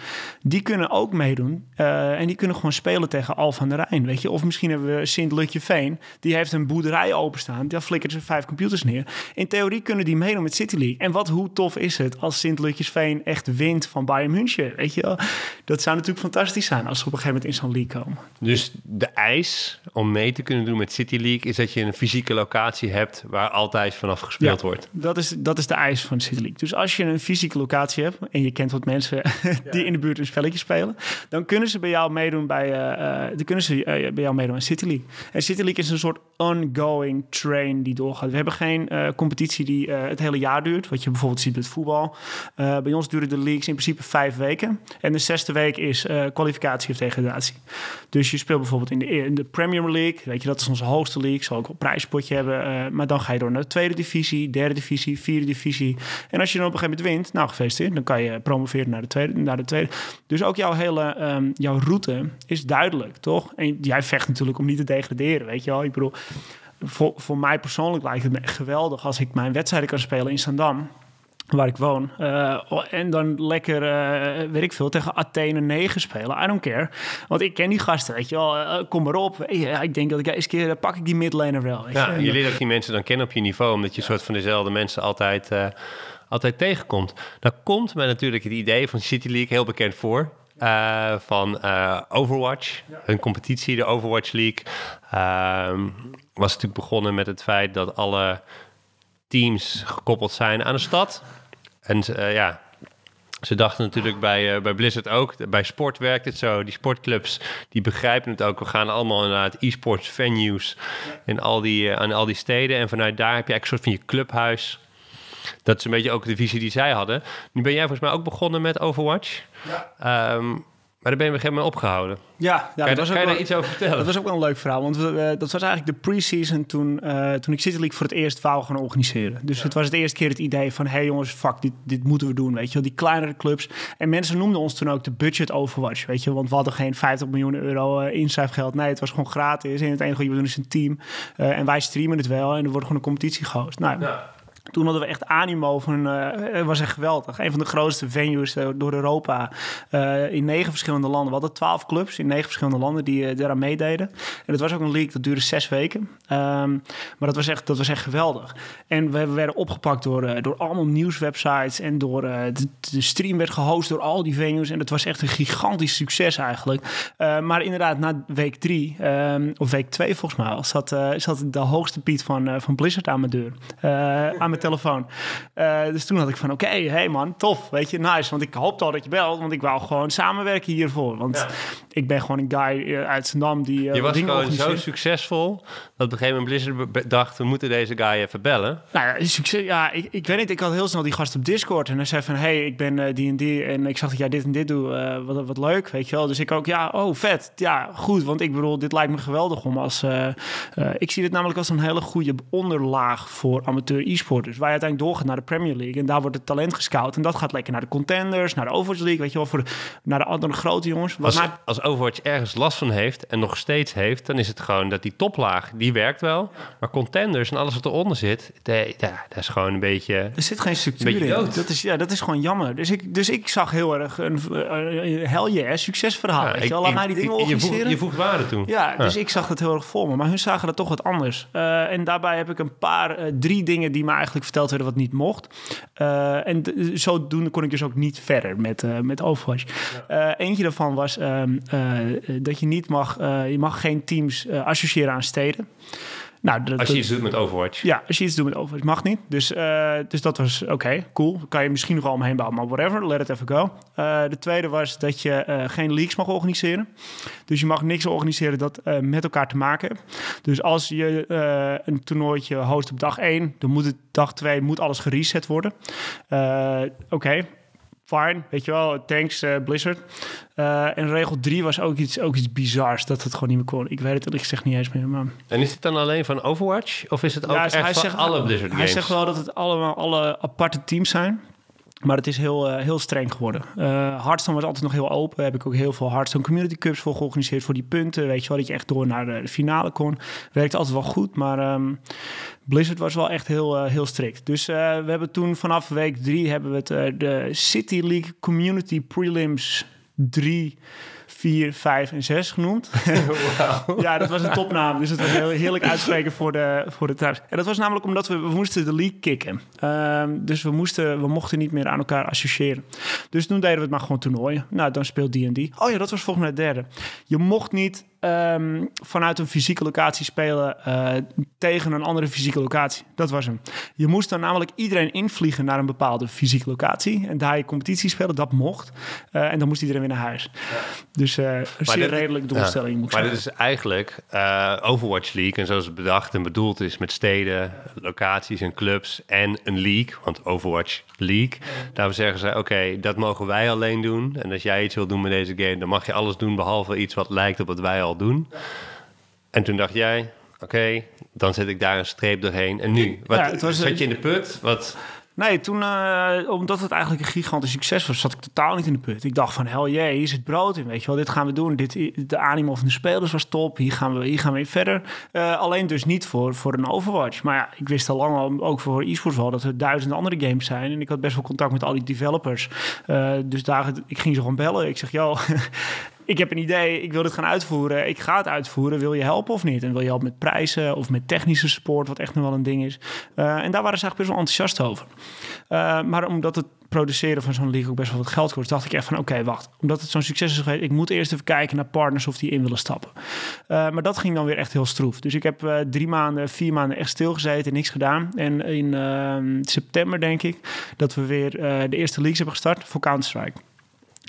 die kunnen ook meedoen. en die kunnen gewoon spelen tegen Al van de Rijn, weet je. Of misschien hebben we Sint-Lutje Veen, die heeft een boerderij openstaan. Daar flikkert ze vijf computers neer. In theorie kunnen die meedoen met City League. En wat, hoe tof is het als Sint-Lutjes Veen echt wint van Bayern München, weet je wel. Dat zou natuurlijk fantastisch zijn als ze op een gegeven moment in zo'n league komen. Dus de ijs om mee te kunnen doen met City League... is dat je een fysieke locatie hebt waar altijd vanaf gespeeld wordt. Dat is, dat is de eis van City League. Dus als je een fysieke locatie hebt... en je kent wat mensen die in de buurt een spelletje spelen... dan kunnen ze bij jou meedoen bij, uh, dan kunnen ze, uh, bij jou meedoen aan City League. En City League is een soort ongoing train die doorgaat. We hebben geen uh, competitie die het hele jaar duurt... wat je bijvoorbeeld ziet met voetbal. bij ons duren de leagues in principe vijf weken. En de zesde week is kwalificatie of degradatie. Dus je speelt bijvoorbeeld in de, in de Premier League Weet je, dat is onze hoogste league. Zal ook een prijspotje hebben. Uh, maar dan ga je door naar de tweede divisie, derde divisie, vierde divisie. En als je dan op een gegeven moment wint, nou gefeliciteerd, dan kan je promoveren naar de tweede. Naar de tweede. Dus ook jouw hele um, jouw route is duidelijk, toch? En jij vecht natuurlijk om niet te degraderen, weet je wel. Ik bedoel, voor, voor mij persoonlijk lijkt het me geweldig als ik mijn wedstrijden kan spelen in Zandam waar ik woon. Uh, en dan lekker, uh, weet ik veel, tegen Athene 9 spelen. I don't care. Want ik ken die gasten, weet je wel. Uh, kom maar op. Ik denk dat ik eens keer pak ik die midlaner wel. Ja, je leert ook die mensen dan kennen op je niveau. Omdat je ja. soort van dezelfde mensen altijd, altijd tegenkomt. Dan komt mij natuurlijk het idee van City League heel bekend voor. van Overwatch, ja. hun competitie, de Overwatch League. Ehm, was natuurlijk begonnen met het feit dat alle teams gekoppeld zijn aan de stad. En uh, ja, ze dachten natuurlijk bij, uh, bij Blizzard ook. Bij sport werkt het zo. Die sportclubs die begrijpen het ook. We gaan allemaal inderdaad e-sports venues in al die, uh, aan al die steden. En vanuit daar heb je eigenlijk een soort van je clubhuis. Dat is een beetje ook de visie die zij hadden. Nu ben jij volgens mij ook begonnen met Overwatch. Ja. Um, maar daar ben je op een gegeven moment opgehouden. Ja, ja kan, je, dat kan je daar iets over vertellen? Dat was ook wel een leuk verhaal. Want we, uh, dat was eigenlijk de pre-season toen, uh, toen ik City League voor het eerst wou gaan organiseren. Dus ja. het was de eerste keer het idee van... hey jongens, fuck, dit, dit moeten we doen, weet je wel. Die kleinere clubs. En mensen noemden ons toen ook de budget Overwatch, weet je. Want we hadden geen 50 miljoen euro uh, inschrijfgeld. Nee, het was gewoon gratis. En het enige wat je doen is een team. en wij streamen het wel. En er wordt gewoon een competitie gehost. Nou, ja. Toen hadden we echt animo van, het was echt geweldig. Een van de grootste venues uh, door Europa in negen verschillende landen. We hadden twaalf clubs in negen verschillende landen die daaraan meededen. En het was ook een league dat duurde zes weken. Um, maar dat was, echt, dat was echt geweldig. En we, we werden opgepakt door, door allemaal nieuwswebsites en door de, de, stream werd gehost door al die venues. En het was echt een gigantisch succes eigenlijk. maar inderdaad, na week drie, um, of week twee volgens mij, zat, zat de hoogste Piet van, van Blizzard aan mijn deur. aan mijn telefoon. Uh, dus toen had ik van, oké, okay, hey man, tof, weet je, nice. Want ik hoopte al dat je belt, want ik wou gewoon samenwerken hiervoor. Want ja. ik ben gewoon een guy uh, uit Zandam die uh, Je was gewoon zo succesvol, dat op een gegeven moment Blizzard dacht, we moeten deze guy even bellen. Nou ja, succes, ja ik, ik weet niet, ik had heel snel die gast op Discord en hij zei van, hey, ik ben die en die en ik zag dat jij dit en dit doet, wat, wat leuk, weet je wel. Dus ik ook, ja, oh vet, ja, goed, want ik bedoel, dit lijkt me geweldig om als, ik zie dit namelijk als een hele goede onderlaag voor amateur e-sport dus waar je uiteindelijk doorgaat naar de Premier League. En daar wordt het talent gescout. En dat gaat lekker naar de contenders, naar de Overwatch League. Weet je wel, voor de, naar de andere grote jongens. Als, maar... als Overwatch ergens last van heeft en nog steeds heeft, dan is het gewoon dat die toplaag, die werkt wel. Maar contenders en alles wat eronder zit, de, dat is gewoon een beetje. Er zit geen structuur in. Dat is, ja, dat is gewoon jammer. Dus ik, dus ik zag heel erg een hell yeah, succesverhaal. Ja, weet je Laat mij die dingen organiseren. Je voegt, je voegt waarde toe. Ja, dus ik zag het heel erg voor me. Maar hun zagen dat toch wat anders. Uh, en daarbij heb ik een paar, uh, drie dingen die me eigenlijk verteld werden wat niet mocht. Uh, en zodoende kon ik dus ook niet verder met, uh, met Overwatch. Ja. Uh, eentje daarvan was um, dat je niet mag, je mag geen teams associëren aan steden. Nou, dat- Als je iets doet met Overwatch. ja, als je iets doet met Overwatch, mag niet. Dus, eh, dus dat was oké, cool. Kan je misschien nog wel omheen bouwen, maar whatever, let it even go. Eh, de tweede was dat je eh, geen leaks mag organiseren. Dus je mag niks organiseren dat met elkaar te maken heeft. Dus als je een toernooitje host op dag 1, dan moet het dag 2 moet alles gereset worden. Oké. Fine, weet je wel, thanks eh, Blizzard. Eh, en regel 3 was ook iets, ook iets bizars, dat het gewoon niet meer kon. Ik weet het eerlijk gezegd niet eens meer, maar... En is het dan alleen van Overwatch? Of is het ook Ja, echt van zegt, alle Blizzard hij games? zegt wel dat het allemaal alle aparte teams zijn. Maar het is heel, eh, heel streng geworden. Eh Hearthstone was altijd nog heel open. Heb ik ook heel veel Hearthstone Community Cups voor georganiseerd. Voor die punten, weet je wel. Dat je echt door naar de, de finale kon. Werkte altijd wel goed. Maar ehm, Blizzard was wel echt heel, eh, heel strikt. Dus eh, we hebben toen vanaf week drie... hebben we het eh, de City League Community Prelims 3... 4, 5 en 6 genoemd. Ja, dat was een topnaam. Dus het was heel heerlijk uitspreken voor de, voor de thuis. En dat was namelijk omdat we, we moesten de league kicken. Ehm, dus we, moesten, we mochten niet meer aan elkaar associëren. Dus toen deden we het maar gewoon toernooien. Nou, dan speelt D&D. Oh ja, dat was volgens mij het derde. Je mocht niet ehm, vanuit een fysieke locatie spelen eh, tegen een andere fysieke locatie. Dat was hem. Je moest dan namelijk iedereen invliegen naar een bepaalde fysieke locatie. En daar je competitie spelen, dat mocht. Eh, en dan moest iedereen weer naar huis. Dus eh een zeer dit- redelijke doelstelling moet ik Maar dit is eigenlijk Overwatch League. En zoals het bedacht en bedoeld is met steden, locaties en clubs en een league. Want Overwatch League. Daar zeggen ze, oké, dat mogen wij alleen doen. En als jij iets wil doen met deze game, dan mag je alles doen behalve iets wat lijkt op wat wij al doen. En toen dacht jij, oké, dan zet ik daar een streep doorheen. En nu? Wat, Ja, het was- zat je in de put? Wat, Nee, toen, eh, omdat het eigenlijk een gigantisch succes was, zat ik totaal niet in de put. Ik dacht van, hel jee, hier zit brood in, weet je wel. Dit gaan we doen. Dit, de animo van de spelers was top. Hier gaan we, hier gaan we in verder. Eh, alleen dus niet voor, voor een Overwatch. Maar ja, ik wist al lang al, ook voor e-sports wel, dat er duizenden andere games zijn. En ik had best wel contact met al die developers. Eh, dus daar, ik ging ze gewoon bellen. Ik zeg, joh, ik heb een idee, ik wil dit gaan uitvoeren. Ik ga het uitvoeren. Wil je helpen of niet? En wil je helpen met prijzen of met technische support, wat echt nog wel een ding is. Eh, en daar waren ze eigenlijk best wel enthousiast over. Eh, maar omdat het produceren van zo'n league ook best wel wat geld kost, dacht ik echt van oké, wacht. Omdat het zo'n succes is geweest, ik moet eerst even kijken naar partners of die in willen stappen. Eh, maar dat ging dan weer echt heel stroef. Dus ik heb drie maanden, vier maanden echt stilgezeten, niks gedaan. En in ehm, september denk ik dat we weer de eerste leagues hebben gestart voor Counter-Strike.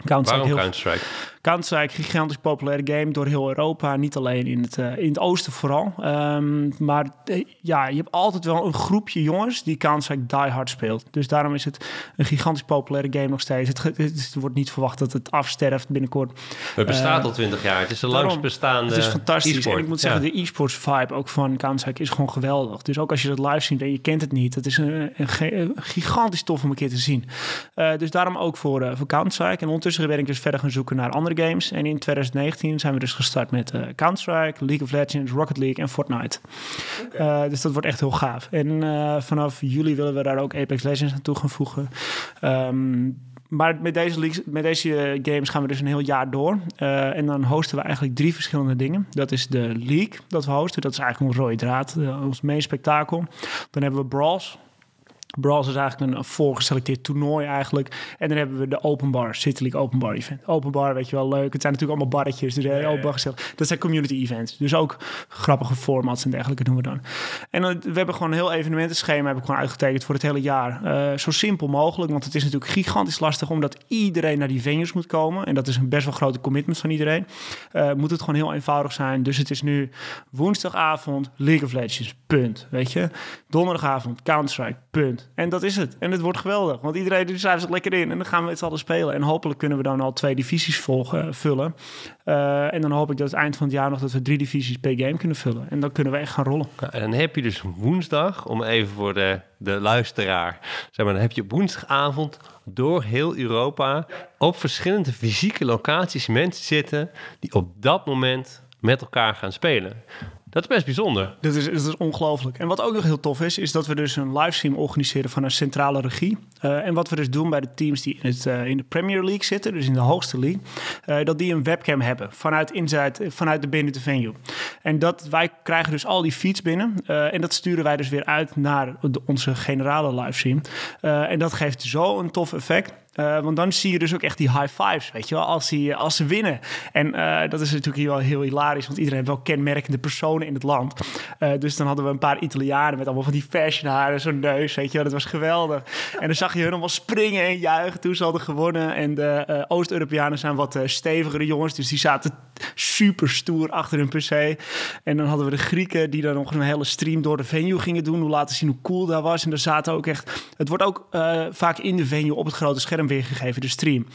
Counter-Strike waarom heel Counter-Strike? Counter-Strike, gigantisch populaire game door heel Europa. Niet alleen in het, eh, in het oosten vooral. Ehm, maar eh, ja, je hebt altijd wel een groepje jongens die Counter-Strike die hard speelt. Dus daarom is het een gigantisch populaire game nog steeds. Het, ge- het, het wordt niet verwacht dat het afsterft binnenkort. Het bestaat Eh, al twintig jaar. Het is de langst bestaande Het is fantastisch. En ik moet Ja. zeggen, de e-sports vibe ook van Counter-Strike is gewoon geweldig. Dus ook als je dat live ziet en je kent het niet, het is een, een, ge- een gigantisch tof om een keer te zien. Dus daarom ook voor, voor Counter-Strike. En ondertussen ben ik dus verder gaan zoeken naar andere games. En in 2019 zijn we dus gestart met eh, Counter-Strike, League of Legends, Rocket League en Fortnite. Eh, dus dat wordt echt heel gaaf. En eh, vanaf juli willen we daar ook Apex Legends aan toe gaan voegen. Ehm, maar met deze, leagues, met deze games gaan we dus een heel jaar door. En dan hosten we eigenlijk drie verschillende dingen. Dat is de League dat we hosten. Dat is eigenlijk ons rode draad, ons main spektakel. Dan hebben we Brawls. Brawls is eigenlijk een voorgeselecteerd toernooi eigenlijk. En dan hebben we de Open Bar, City League Open Bar Event. Open Bar, weet je wel, leuk. Het zijn natuurlijk allemaal barretjes, dus heel open bar gezellig. Dat zijn community events. Dus ook grappige formats en dergelijke doen we dan. En dan, we hebben gewoon een heel evenementenschema heb ik gewoon uitgetekend voor het hele jaar. Eh, zo simpel mogelijk, want het is natuurlijk gigantisch lastig... omdat iedereen naar die venues moet komen. En dat is een best wel grote commitment van iedereen. Eh, moet het gewoon heel eenvoudig zijn. Dus het is nu woensdagavond League of Legends, punt. Weet je? Donderdagavond Counter-Strike, punt. En dat is het. En het wordt geweldig, want iedereen die schrijft zich lekker in. En dan gaan we het allen spelen. En hopelijk kunnen we dan al twee divisies volgen, vullen. Eh, en dan hoop ik dat het eind van het jaar nog dat we drie divisies per game kunnen vullen. En dan kunnen we echt gaan rollen. En dan heb je dus woensdag, om even voor de, de luisteraar, zeg maar, dan heb je woensdagavond door heel Europa op verschillende fysieke locaties mensen zitten die op dat moment met elkaar gaan spelen. Dat is best bijzonder. Dat is, is ongelooflijk. En wat ook nog heel tof is, is dat we dus een livestream organiseren van een centrale regie. Eh, en wat we dus doen bij de teams die in, het, eh, in de Premier League zitten, dus in de hoogste league, eh, dat die een webcam hebben vanuit, inside, vanuit de binnen de venue. En dat wij krijgen dus al die feeds binnen. en dat sturen wij dus weer uit naar de- onze generale livestream. En dat geeft zo'n tof effect. Uh, want dan zie je dus ook echt die high fives, weet je wel, als, die, als ze winnen. En uh, dat is natuurlijk hier wel heel hilarisch, want iedereen heeft wel kenmerkende personen in het land. Uh, dus dan hadden we een paar Italianen met allemaal van die fashion haren, zo'n neus, weet je wel. Dat was geweldig. En dan zag je hun allemaal springen en juichen toen ze hadden gewonnen. En de Oost-Europeanen zijn wat stevigere jongens, dus die zaten super stoer achter hun PC. En dan hadden we de Grieken die dan nog een hele stream door de venue gingen doen, hoe laten zien hoe cool dat was. En er zaten ook echt, het wordt ook vaak in de venue op het grote scherm weergegeven, de stream.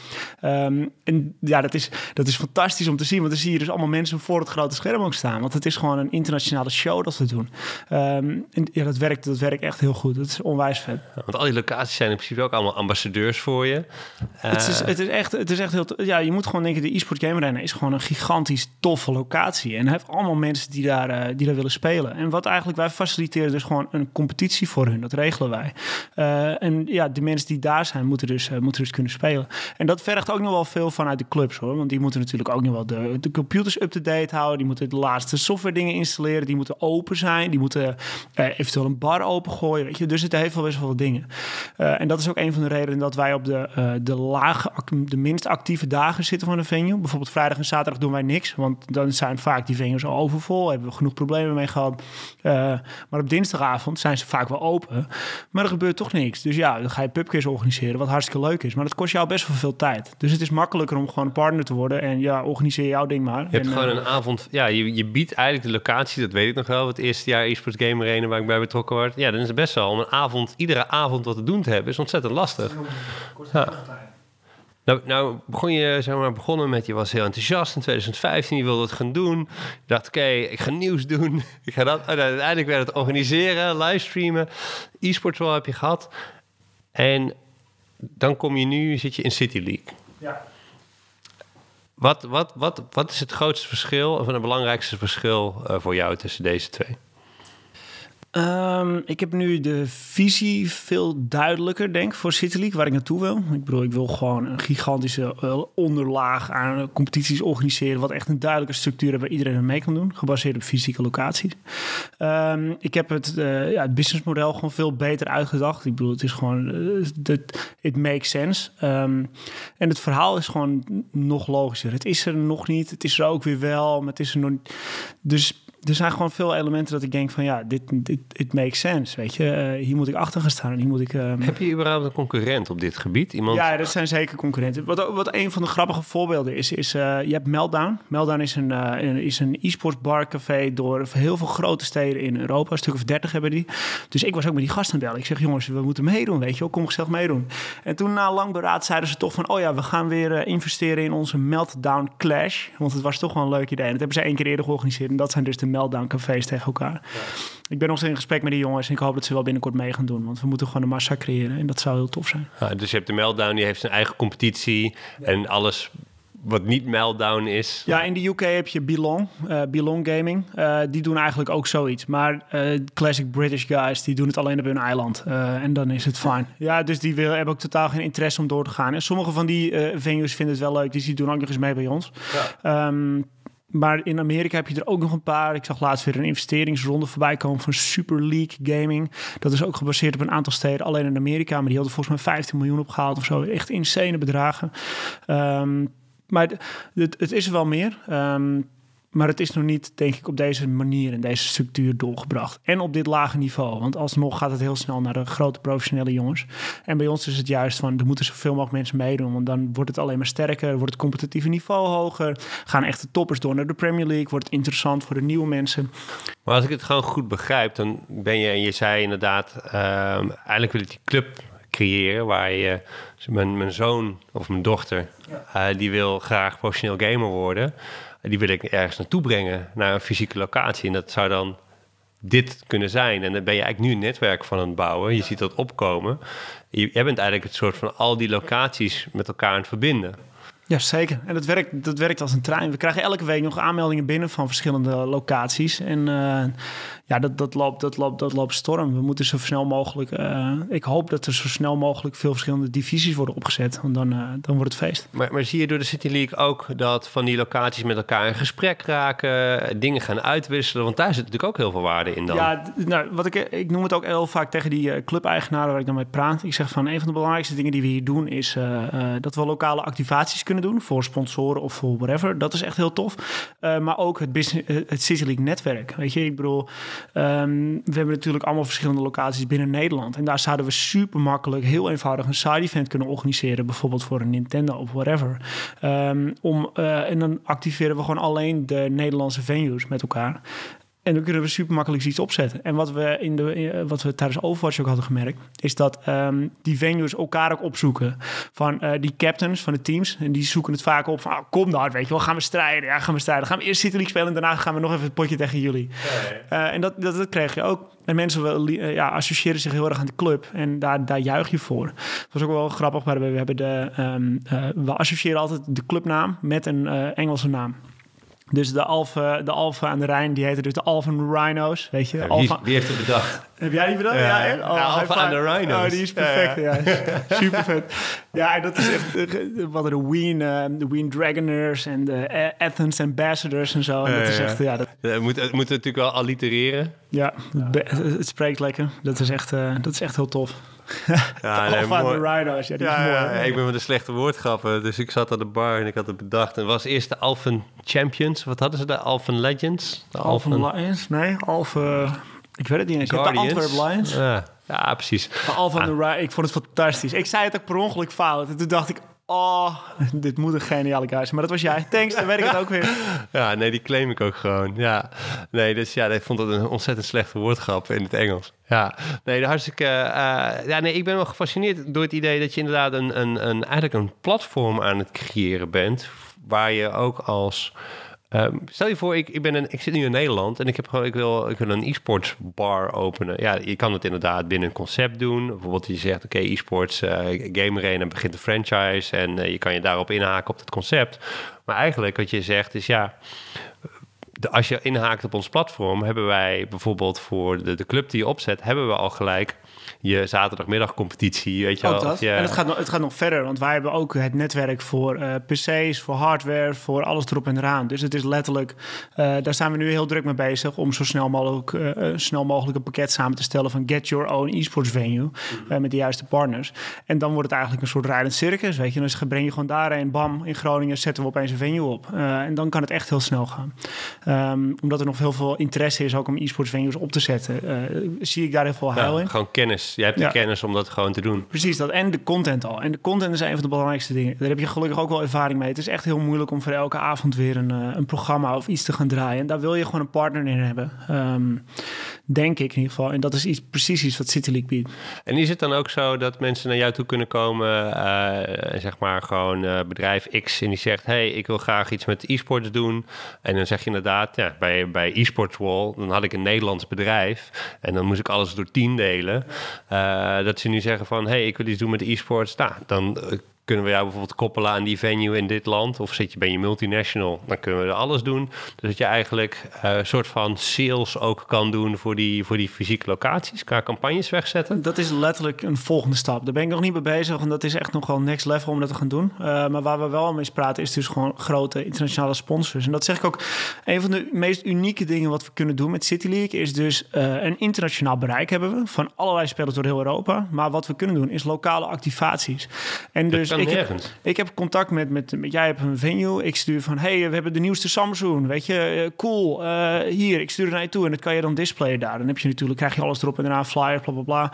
Um, en ja, dat is, dat is fantastisch om te zien, want dan zie je dus allemaal mensen voor het grote scherm ook staan. Want het is gewoon een internationale show dat ze doen. Um, en ja, dat werkt, dat werkt echt heel goed. Dat is onwijs vet. want al die locaties zijn in principe ook allemaal ambassadeurs voor je. Het, is, het, is echt, het is echt heel... Ja, je moet gewoon denken, de e-sport game arena is gewoon een gigantisch toffe locatie. En heeft allemaal mensen die daar, uh, die daar willen spelen. En wat eigenlijk, wij faciliteren dus gewoon een competitie voor hun. Dat regelen wij. Uh, en ja, de mensen die daar zijn, moeten dus, moeten kunnen spelen. En dat vergt ook nog wel veel vanuit de clubs hoor. Want die moeten natuurlijk ook nog wel de, computers up-to-date houden. Die moeten de laatste software dingen installeren. Die moeten open zijn. Die moeten uh, eventueel een bar opengooien. Weet je? Dus het heeft wel best wel wat dingen. Uh, en dat is ook een van de redenen dat wij op de, uh, de lage, de minst actieve dagen zitten van de venue. Bijvoorbeeld vrijdag en zaterdag doen wij niks. Want dan zijn vaak die venues al overvol. Hebben we genoeg problemen mee gehad. maar op dinsdagavond zijn ze vaak wel open. Maar er gebeurt toch niks. Dus ja, dan ga je pubquiz organiseren. Wat hartstikke leuk is. Maar dat kost jou best wel veel tijd. Dus het is makkelijker om gewoon een partner te worden. En ja, organiseer jouw ding maar. Je hebt en, gewoon uh, een avond... Ja, je, je biedt eigenlijk de locatie, dat weet ik nog wel. Het eerste jaar eSports Game Arena waar ik bij betrokken word. Ja, dan is het best wel om een avond, iedere avond wat te doen te hebben, is ontzettend lastig. Ja. Nou, nou begon je, zeg maar, begonnen met, je was heel enthousiast in 2015, je wilde het gaan doen. Je dacht, oké, okay, ik ga nieuws doen. Ik ga dat, oh, uiteindelijk werd het organiseren, livestreamen. E-sports wel heb je gehad. En dan kom je nu, zit je in City League. Ja. Wat, wat, wat, wat is het grootste verschil, of het belangrijkste verschil uh, voor jou tussen deze twee? Um, ik heb nu de visie veel duidelijker, denk ik, voor City League, waar ik naartoe wil. Ik bedoel, ik wil gewoon een gigantische uh, onderlaag aan competities organiseren, wat echt een duidelijke structuur heeft waar iedereen er mee kan doen, gebaseerd op fysieke locaties. Um, ik heb het, uh, ja, het businessmodel gewoon veel beter uitgedacht. Ik bedoel, het is gewoon, uh, it makes sense. Um, en het verhaal is gewoon nog logischer. Het is er nog niet, het is er ook weer wel, maar het is er nog niet. Dus er zijn gewoon veel elementen dat ik denk van ja, dit, dit it makes sense, weet je. Uh, hier moet ik achter gaan staan en hier moet ik... Um... Heb je überhaupt een concurrent op dit gebied? Iemand... Ja, dat zijn zeker concurrenten. Wat, wat een van de grappige voorbeelden is, is uh, je hebt Meltdown. Meltdown is een, uh, is een e-sports barcafé door heel veel grote steden in Europa. Een stuk of dertig hebben die. Dus ik was ook met die gasten bellen. Ik zeg, jongens, we moeten meedoen, weet je wel. Kom gezellig meedoen. En toen na lang beraad zeiden ze toch van, oh ja, we gaan weer investeren in onze Meltdown Clash. Want het was toch wel een leuk idee. En dat hebben ze één keer eerder georganiseerd. En dat zijn dus de Meltdown cafés tegen elkaar. Ja. Ik ben nog steeds in gesprek met die jongens en ik hoop dat ze wel binnenkort mee gaan doen. Want we moeten gewoon een massa creëren en dat zou heel tof zijn. Ja, dus je hebt de Meltdown, die heeft zijn eigen competitie en alles wat niet Meltdown is. Ja, in de UK heb je Belong, uh, Belong Gaming. Uh, die doen eigenlijk ook zoiets. Maar uh, classic British guys, die doen het alleen op hun eiland. en dan is het fijn. Ja, dus die wil, hebben ook totaal geen interesse om door te gaan. En sommige van die venues vinden het wel leuk. Dus die doen ook nog eens mee bij ons. Ja. Um, maar in Amerika heb je er ook nog een paar. Ik zag laatst weer een investeringsronde voorbij komen van Super League Gaming. Dat is ook gebaseerd op een aantal steden, alleen in Amerika. Maar die hadden volgens mij 15 miljoen opgehaald of zo. Echt insane bedragen. Um, maar het, het, is er wel meer. Um, maar het is nog niet, denk ik, op deze manier en deze structuur doorgebracht. En op dit lage niveau. Want alsnog gaat het heel snel naar de grote professionele jongens. En bij ons is het juist van, er moeten zoveel mogelijk mensen meedoen. Want dan wordt het alleen maar sterker, wordt het competitieve niveau hoger. Gaan echte toppers door naar de Premier League. Wordt het interessant voor de nieuwe mensen. Maar als ik het gewoon goed begrijp, dan ben je, en je zei inderdaad, uh, eigenlijk wil ik die club creëren waar je, mijn, mijn zoon of mijn dochter, uh, die wil graag professioneel gamer worden die wil ik ergens naartoe brengen, naar een fysieke locatie. En dat zou dan dit kunnen zijn. En dan ben je eigenlijk nu een netwerk van het bouwen. Je ziet dat opkomen. Je, jij bent eigenlijk het soort van al die locaties met elkaar aan het verbinden. Ja, zeker. En dat werkt, dat werkt als een trein. We krijgen elke week nog aanmeldingen binnen van verschillende locaties. En uh, ja, dat, dat, loopt, dat, loopt, dat loopt storm. We moeten zo snel mogelijk... Uh, ik hoop dat er zo snel mogelijk veel verschillende divisies worden opgezet. Want dan, uh, dan wordt het feest. Maar, maar zie je door de City League ook dat van die locaties met elkaar in gesprek raken... dingen gaan uitwisselen? Want daar zit natuurlijk ook heel veel waarde in dan. Ja, nou, wat ik, ik noem het ook heel vaak tegen die club-eigenaren waar ik dan mee praat. Ik zeg van, een van de belangrijkste dingen die we hier doen... is dat we lokale activaties kunnen doen voor sponsoren of voor whatever. Dat is echt heel tof. Uh, maar ook het, business, het City League netwerk. Weet je, ik bedoel, um, we hebben natuurlijk allemaal verschillende locaties binnen Nederland. En daar zouden we super makkelijk, heel eenvoudig een side event kunnen organiseren. Bijvoorbeeld voor een Nintendo of whatever. Um, om, uh, en dan activeren we gewoon alleen de Nederlandse venues met elkaar. En dan kunnen we super makkelijk iets opzetten. En wat we, in de, wat we tijdens Overwatch ook hadden gemerkt, is dat um, die venues elkaar ook opzoeken. Van uh, die captains van de teams. En die zoeken het vaak op van, oh, kom daar, weet je wel, gaan we strijden. Ja, gaan we strijden. gaan we eerst City League spelen en daarna gaan we nog even het potje tegen jullie. Ja. Uh, en dat, dat, dat kreeg je ook. En mensen wel, uh, ja, associëren zich heel erg aan de club. En daar, daar juich je voor. Dat was ook wel grappig. Maar we, hebben de, um, we associëren altijd de clubnaam met een Engelse naam. Dus de Alphen, de Alphen aan de Rijn, die heten dus de Alphen Rhinos, weet je. Wie, heeft het bedacht? Heb jij die bedacht? Ja, ja, oh, Alphen aan de Rhinos. Oh, die is perfect, ja. ja. Super vet. Ja, dat is echt, wat de Ween, uh, de Ween Dragoners en de Athens Ambassadors en zo. En dat is echt, ja. Dat... Moet, het moet natuurlijk wel allitereren. Ja, het spreekt lekker. Dat is echt, uh, dat is echt heel tof. Ja, nee, mooi. de Rhinos, ja, die ja, is mooi. Ja, ik ben met de slechte woordgrappen, dus ik zat aan de bar en ik had het bedacht. En was eerst de Alphen Champions, wat hadden ze de Alphen Legends? De Alphen, Alphen Lions? Nee, Alphen... Ik weet het niet eens. De Antwerp Lions? Ja, ja precies. De Alphen ah. de Rhinos, ik vond het fantastisch. Ik zei het ook per ongeluk fout. En toen dacht ik, Oh, dit moet een geniale guy. Maar dat was jij. Thanks, dan weet ik het ook weer. Ja, nee, die claim ik ook gewoon. Ja, nee, dus ja, ik vond dat een ontzettend slechte woordgrap in het Engels. Ja, nee, hartstikke... Uh, ja, nee, ik ben wel gefascineerd door het idee dat je inderdaad een, een, een, eigenlijk een platform aan het creëren bent... waar je ook als Um, stel je voor, ik, ik, ben een, zit nu in Nederland en ik, heb ik, wil, ik wil een e-sports bar openen. Ja, je kan het inderdaad binnen een concept doen. Bijvoorbeeld je zegt, oké, e-sports, uh, Game Arena begint een franchise en uh, je kan je daarop inhaken op het concept. Maar eigenlijk wat je zegt is, ja, de, als je inhaakt op ons platform, hebben wij bijvoorbeeld voor de, de club die je opzet, hebben we al gelijk je zaterdagmiddagcompetitie, weet je wel. Dat. En het gaat, nog, het gaat nog verder, want wij hebben ook het netwerk voor uh, PC's, voor hardware, voor alles erop en eraan. Dus het is letterlijk, uh, daar zijn we nu heel druk mee bezig om zo snel mogelijk, uh, snel mogelijk een pakket samen te stellen van get your own esports venue mm. met de juiste partners. En dan wordt het eigenlijk een soort rijdend circus, weet je. Dus breng je gewoon daarheen, bam, in Groningen zetten we opeens een venue op. en dan kan het echt heel snel gaan. Um, omdat er nog heel veel interesse is ook om esports venues op te zetten, zie ik daar heel veel heil ja, in. Gewoon kennis je hebt de kennis om dat gewoon te doen. Precies dat. En de content al. En de content is een van de belangrijkste dingen. Daar heb je gelukkig ook wel ervaring mee. Het is echt heel moeilijk om voor elke avond weer een, uh, een programma of iets te gaan draaien. En daar wil je gewoon een partner in hebben. Um, denk ik in ieder geval. En dat is iets, precies iets wat City League biedt. En is het dan ook zo dat mensen naar jou toe kunnen komen uh, zeg maar gewoon uh, bedrijf X en die zegt... hey, ik wil graag iets met e-sports doen. En dan zeg je inderdaad, ja, bij, bij e-sports wall... dan had ik een Nederlands bedrijf en dan moest ik alles door tien delen... Uh, dat ze nu zeggen van, hey, ik wil iets doen met e-sports. Nou, dan kunnen we jou bijvoorbeeld koppelen aan die venue in dit land? Of zit je, ben je multinational? Dan kunnen we er alles doen. Dus dat je eigenlijk uh, een soort van sales ook kan doen voor die, voor die fysieke locaties. Kan campagnes wegzetten? Dat is letterlijk een volgende stap. Daar ben ik nog niet mee bezig. En dat is echt nog wel next level om dat te gaan doen. Uh, maar waar we wel mee praten is dus gewoon grote internationale sponsors. En dat zeg ik ook. Een van de meest unieke dingen wat we kunnen doen met City League... is dus uh, een internationaal bereik hebben we. Van allerlei spelers door heel Europa. Maar wat we kunnen doen is lokale activaties. En dus ik heb, ik heb contact met, met, met, jij hebt een venue. Ik stuur van, hey, we hebben de nieuwste Samsung. Weet je, uh, cool. Uh, hier, ik stuur het naar je toe en dat kan je dan displayen daar. Dan heb je natuurlijk, krijg je alles erop en daarna flyers, bla bla bla.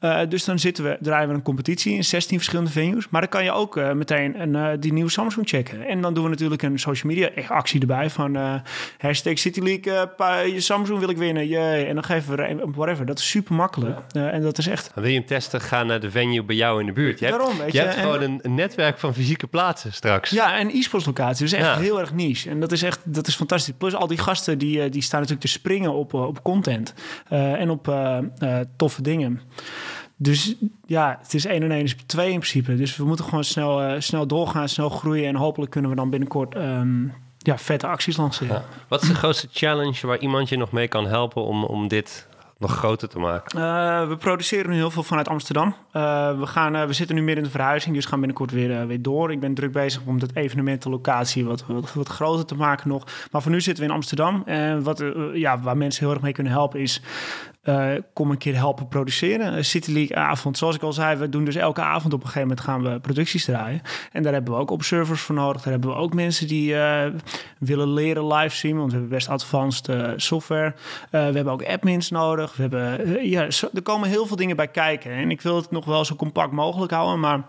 Uh, dus dan zitten we, draaien we een competitie in 16 verschillende venues. Maar dan kan je ook meteen een, die nieuwe Samsung checken. En dan doen we natuurlijk een social media actie erbij van hashtag City League, je Samsung wil ik winnen. Jee. En dan geven we whatever. Dat is super makkelijk. en dat is echt. Dan wil je hem testen, ga naar de venue bij jou in de buurt. Je Daarom, hebt, weet je. je hebt gewoon een een netwerk van fysieke plaatsen straks. Ja, en e-sports locaties. Dus echt heel erg niche. En dat is echt dat is fantastisch. Plus al die gasten die, eh, die staan natuurlijk te springen op, eh, op content uh, en op uh, toffe dingen. dus ja, het is 1 en 1 is 2 in principe. Dus we moeten gewoon snel, snel doorgaan, snel groeien. En hopelijk kunnen we dan binnenkort um, ja, vette acties lanceren. Ja. Wat is de grootste challenge waar iemand je nog mee kan helpen om, om dit nog groter te maken? Uh, we produceren nu heel veel vanuit Amsterdam. Uh, we, gaan, uh, we zitten nu midden in de verhuizing, dus gaan binnenkort weer, weer door. Ik ben druk bezig om dat evenementenlocatie wat, wat, wat groter te maken nog. Maar voor nu zitten we in Amsterdam. En wat, ja, waar mensen heel erg mee kunnen helpen is uh, kom een keer helpen produceren. Een City League avond, zoals ik al zei, we doen dus elke avond op een gegeven moment gaan we producties draaien. En daar hebben we ook observers voor nodig. Daar hebben we ook mensen die uh, willen leren livestreamen, want we hebben best advanced software. we hebben ook admins nodig. We hebben, ja, er komen heel veel dingen bij kijken. En ik wil het nog wel zo compact mogelijk houden, maar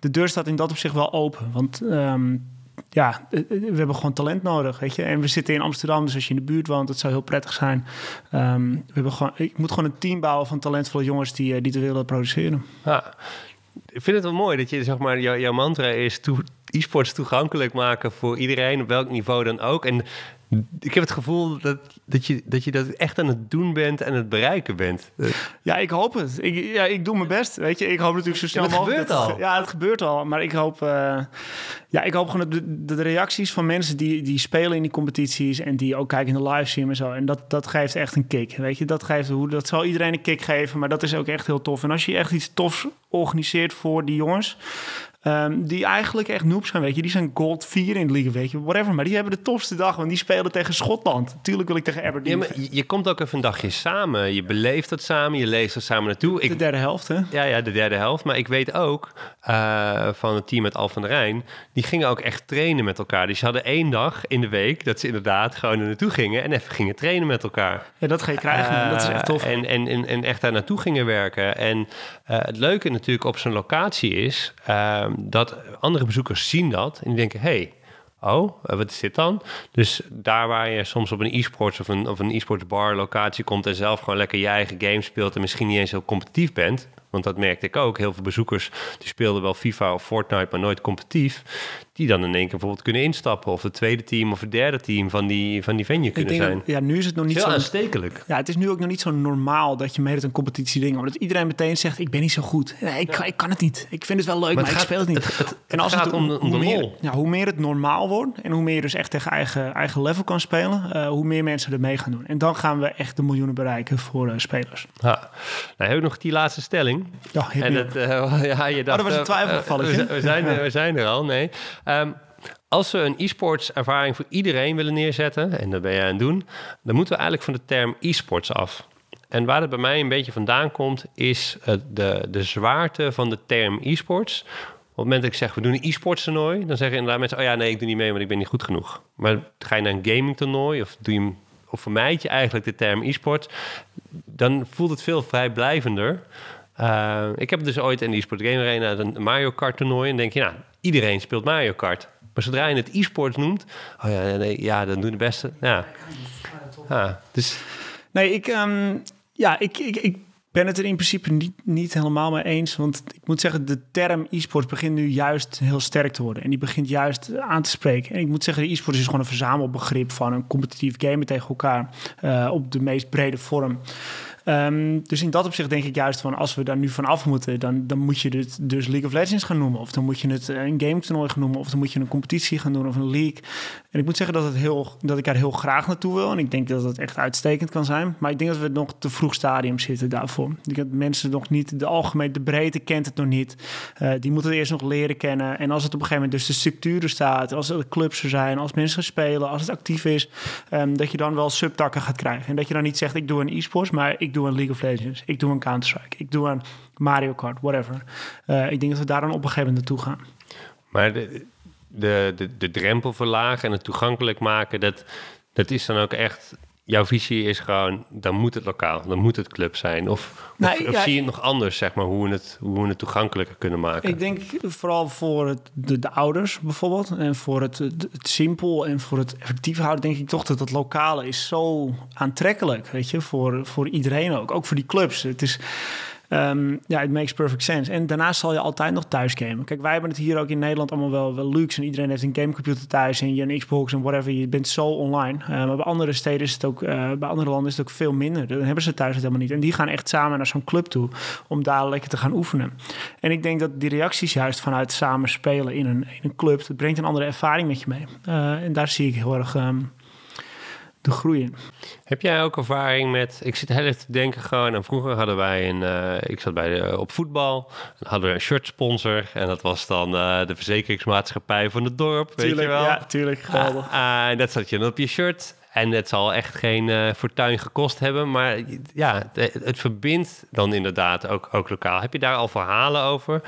de deur staat in dat opzicht wel open. Want um, ja, eh, eh, we hebben gewoon talent nodig, weet je. En we zitten in Amsterdam, dus als je in de buurt woont, dat zou heel prettig zijn. Um, we hebben gewoon, ik moet gewoon een team bouwen van talentvolle jongens die, eh, die te willen produceren. Ja, ik vind het wel mooi dat je, zeg maar, jouw mantra is e-sports toegankelijk maken voor iedereen, op welk niveau dan ook. En ik heb het gevoel dat, dat, je, dat je dat echt aan het doen bent en het bereiken bent. Ja, ik hoop het. Ik, ja, ik doe mijn best. Weet je, ik hoop natuurlijk zo snel ja, mogelijk. Het gebeurt al. ja, het gebeurt al. Maar ik hoop, uh, ja, ik hoop gewoon de, de, reacties van mensen die, die spelen in die competities en die ook kijken in de livestream en zo. En dat, dat geeft echt een kick. Weet je, dat geeft hoe dat zal iedereen een kick geven. Maar dat is ook echt heel tof. En als je echt iets tofs organiseert voor die jongens, Um, die eigenlijk echt noobs zijn, weet je. Die zijn gold 4 in de league, weet je. Whatever, maar die hebben de tofste dag, want die spelen tegen Schotland. Tuurlijk wil ik tegen Aberdeen. Ja, maar je, komt ook even een dagje samen. Je beleeft het samen, je leest het samen naartoe. Ik, de derde helft, hè? Ja, ja, de derde helft. Maar ik weet ook uh, van het team met Al van der Rijn... die gingen ook echt trainen met elkaar. Dus ze hadden één dag in de week dat ze inderdaad gewoon er naartoe gingen... en even gingen trainen met elkaar. Ja, dat ga je krijgen. Uh, dat is echt tof. En, en, en, en, echt daar naartoe gingen werken. En uh, het leuke natuurlijk op zo'n locatie is... Dat andere bezoekers zien dat en die denken: hey, oh, eh, wat is dit dan? Dus daar waar je soms op een e-sports of een, of een e-sports bar locatie komt en zelf gewoon lekker je eigen game speelt en misschien niet eens heel competitief bent, want dat merkte ik ook. Heel veel bezoekers die speelden wel FIFA of Fortnite, maar nooit competitief die dan in één keer bijvoorbeeld kunnen instappen. Of het tweede team of het derde team van die, van die venue kunnen zijn. ja, nu is het nog niet zo aanstekelijk. Ja, het is nu ook nog niet zo normaal dat je meedoet een competitie dingen. Omdat iedereen meteen zegt, ik ben niet zo goed. Nee, ik, ik kan het niet. Ik vind het wel leuk, maar, ik speel het niet. Het, en als het gaat om, om de meer, Ja, hoe meer het normaal wordt en hoe meer je dus echt tegen eigen, eigen level kan spelen, uh, hoe meer mensen er mee gaan doen. En dan gaan we echt de miljoenen bereiken voor uh, spelers. Ja. Nou, hebben we nog die laatste stelling. Ja, en het, uh, ja, je dacht, oh, dat was een twijfelgeval. we, we, zijn, we zijn er al, nee. Um, als we een e-sports ervaring voor iedereen willen neerzetten, en dat ben jij aan het doen, dan moeten we eigenlijk van de term e-sports af. En waar het bij mij een beetje vandaan komt, is de, de zwaarte van de term e-sports. Op het moment dat ik zeg, we doen een e-sports toernooi, dan zeggen inderdaad mensen, oh ja, nee, ik doe niet mee, want ik ben niet goed genoeg. Maar ga je naar een gaming toernooi, of, doe je, of vermijd je eigenlijk de term e-sports, dan voelt het veel vrijblijvender. Uh, ik heb dus ooit in de e-sport game arena een Mario Kart toernooi en denk je, nou, iedereen speelt Mario Kart. Maar zodra je het e-sports noemt, oh ja, nee, ja, dan doen de beste. Ja. dus... Nee, ik, um, ja, ik, ik, ik ben het er in principe niet, niet helemaal mee eens. Want ik moet zeggen, de term e-sports begint nu juist heel sterk te worden. En die begint juist aan te spreken. En ik moet zeggen, e-sports is gewoon een verzamelbegrip van een competitief gamen tegen elkaar uh, op de meest brede vorm. Um, dus in dat opzicht denk ik juist van als we daar nu van af moeten, dan, dan moet je het dus League of Legends gaan noemen. Of dan moet je het een game toernooi gaan noemen. Of dan moet je een competitie gaan doen of een league. En ik moet zeggen dat, het heel, dat ik daar heel graag naartoe wil. En ik denk dat het echt uitstekend kan zijn. Maar ik denk dat we nog te vroeg stadium zitten daarvoor. Ik denk mensen nog niet, de algemeen, de breedte kent het nog niet. Uh, die moeten het eerst nog leren kennen. En als het op een gegeven moment dus de structuren staat, als er clubs er zijn, als mensen spelen, als het actief is, um, dat je dan wel subtakken gaat krijgen. En dat je dan niet zegt, ik doe een e-sports, maar ik doe een League of Legends, ik doe een Counter-Strike, ik doe een Mario Kart, whatever. Uh, ik denk dat we daar dan op een gegeven moment naartoe gaan. Maar de, de, de, de drempel verlagen en het toegankelijk maken, dat, dat is dan ook echt jouw visie is gewoon, dan moet het lokaal, dan moet het club zijn. Of, of, of zie je het nog anders, zeg maar, hoe we het, hoe we het toegankelijker kunnen maken? Ik denk vooral voor het, de, de ouders bijvoorbeeld, en voor het, het, simpel en voor het effectief houden, denk ik toch dat het lokale is zo aantrekkelijk, weet je, voor, voor iedereen ook. Ook voor die clubs. Het is Ehm, ja, it makes perfect sense. En daarnaast zal je altijd nog thuis gamen. Kijk, wij hebben het hier ook in Nederland allemaal wel, wel luxe. En iedereen heeft een gamecomputer thuis en je een Xbox en whatever. Je bent zo online. Uh, maar bij andere steden is het ook, uh, bij andere landen is het ook veel minder. Dan hebben ze thuis het helemaal niet. En die gaan echt samen naar zo'n club toe om daar lekker te gaan oefenen. En ik denk dat die reacties juist vanuit samen spelen in een, in een club, dat brengt een andere ervaring met je mee. Uh, en daar zie ik heel erg um, de groei in. Heb jij ook ervaring met... Ik zit heel even te denken gewoon... En vroeger hadden wij een... Uh, ik zat bij de, op voetbal. Hadden we een shirt sponsor. En dat was dan uh, de verzekeringsmaatschappij van het dorp. Tuurlijk, weet je wel? Ja, tuurlijk. Geweldig. Uh, dat zat je dan op je shirt. En het zal echt geen uh, fortuin gekost hebben. Maar ja, het, het, verbindt dan inderdaad ook, ook lokaal. Heb je daar al verhalen over?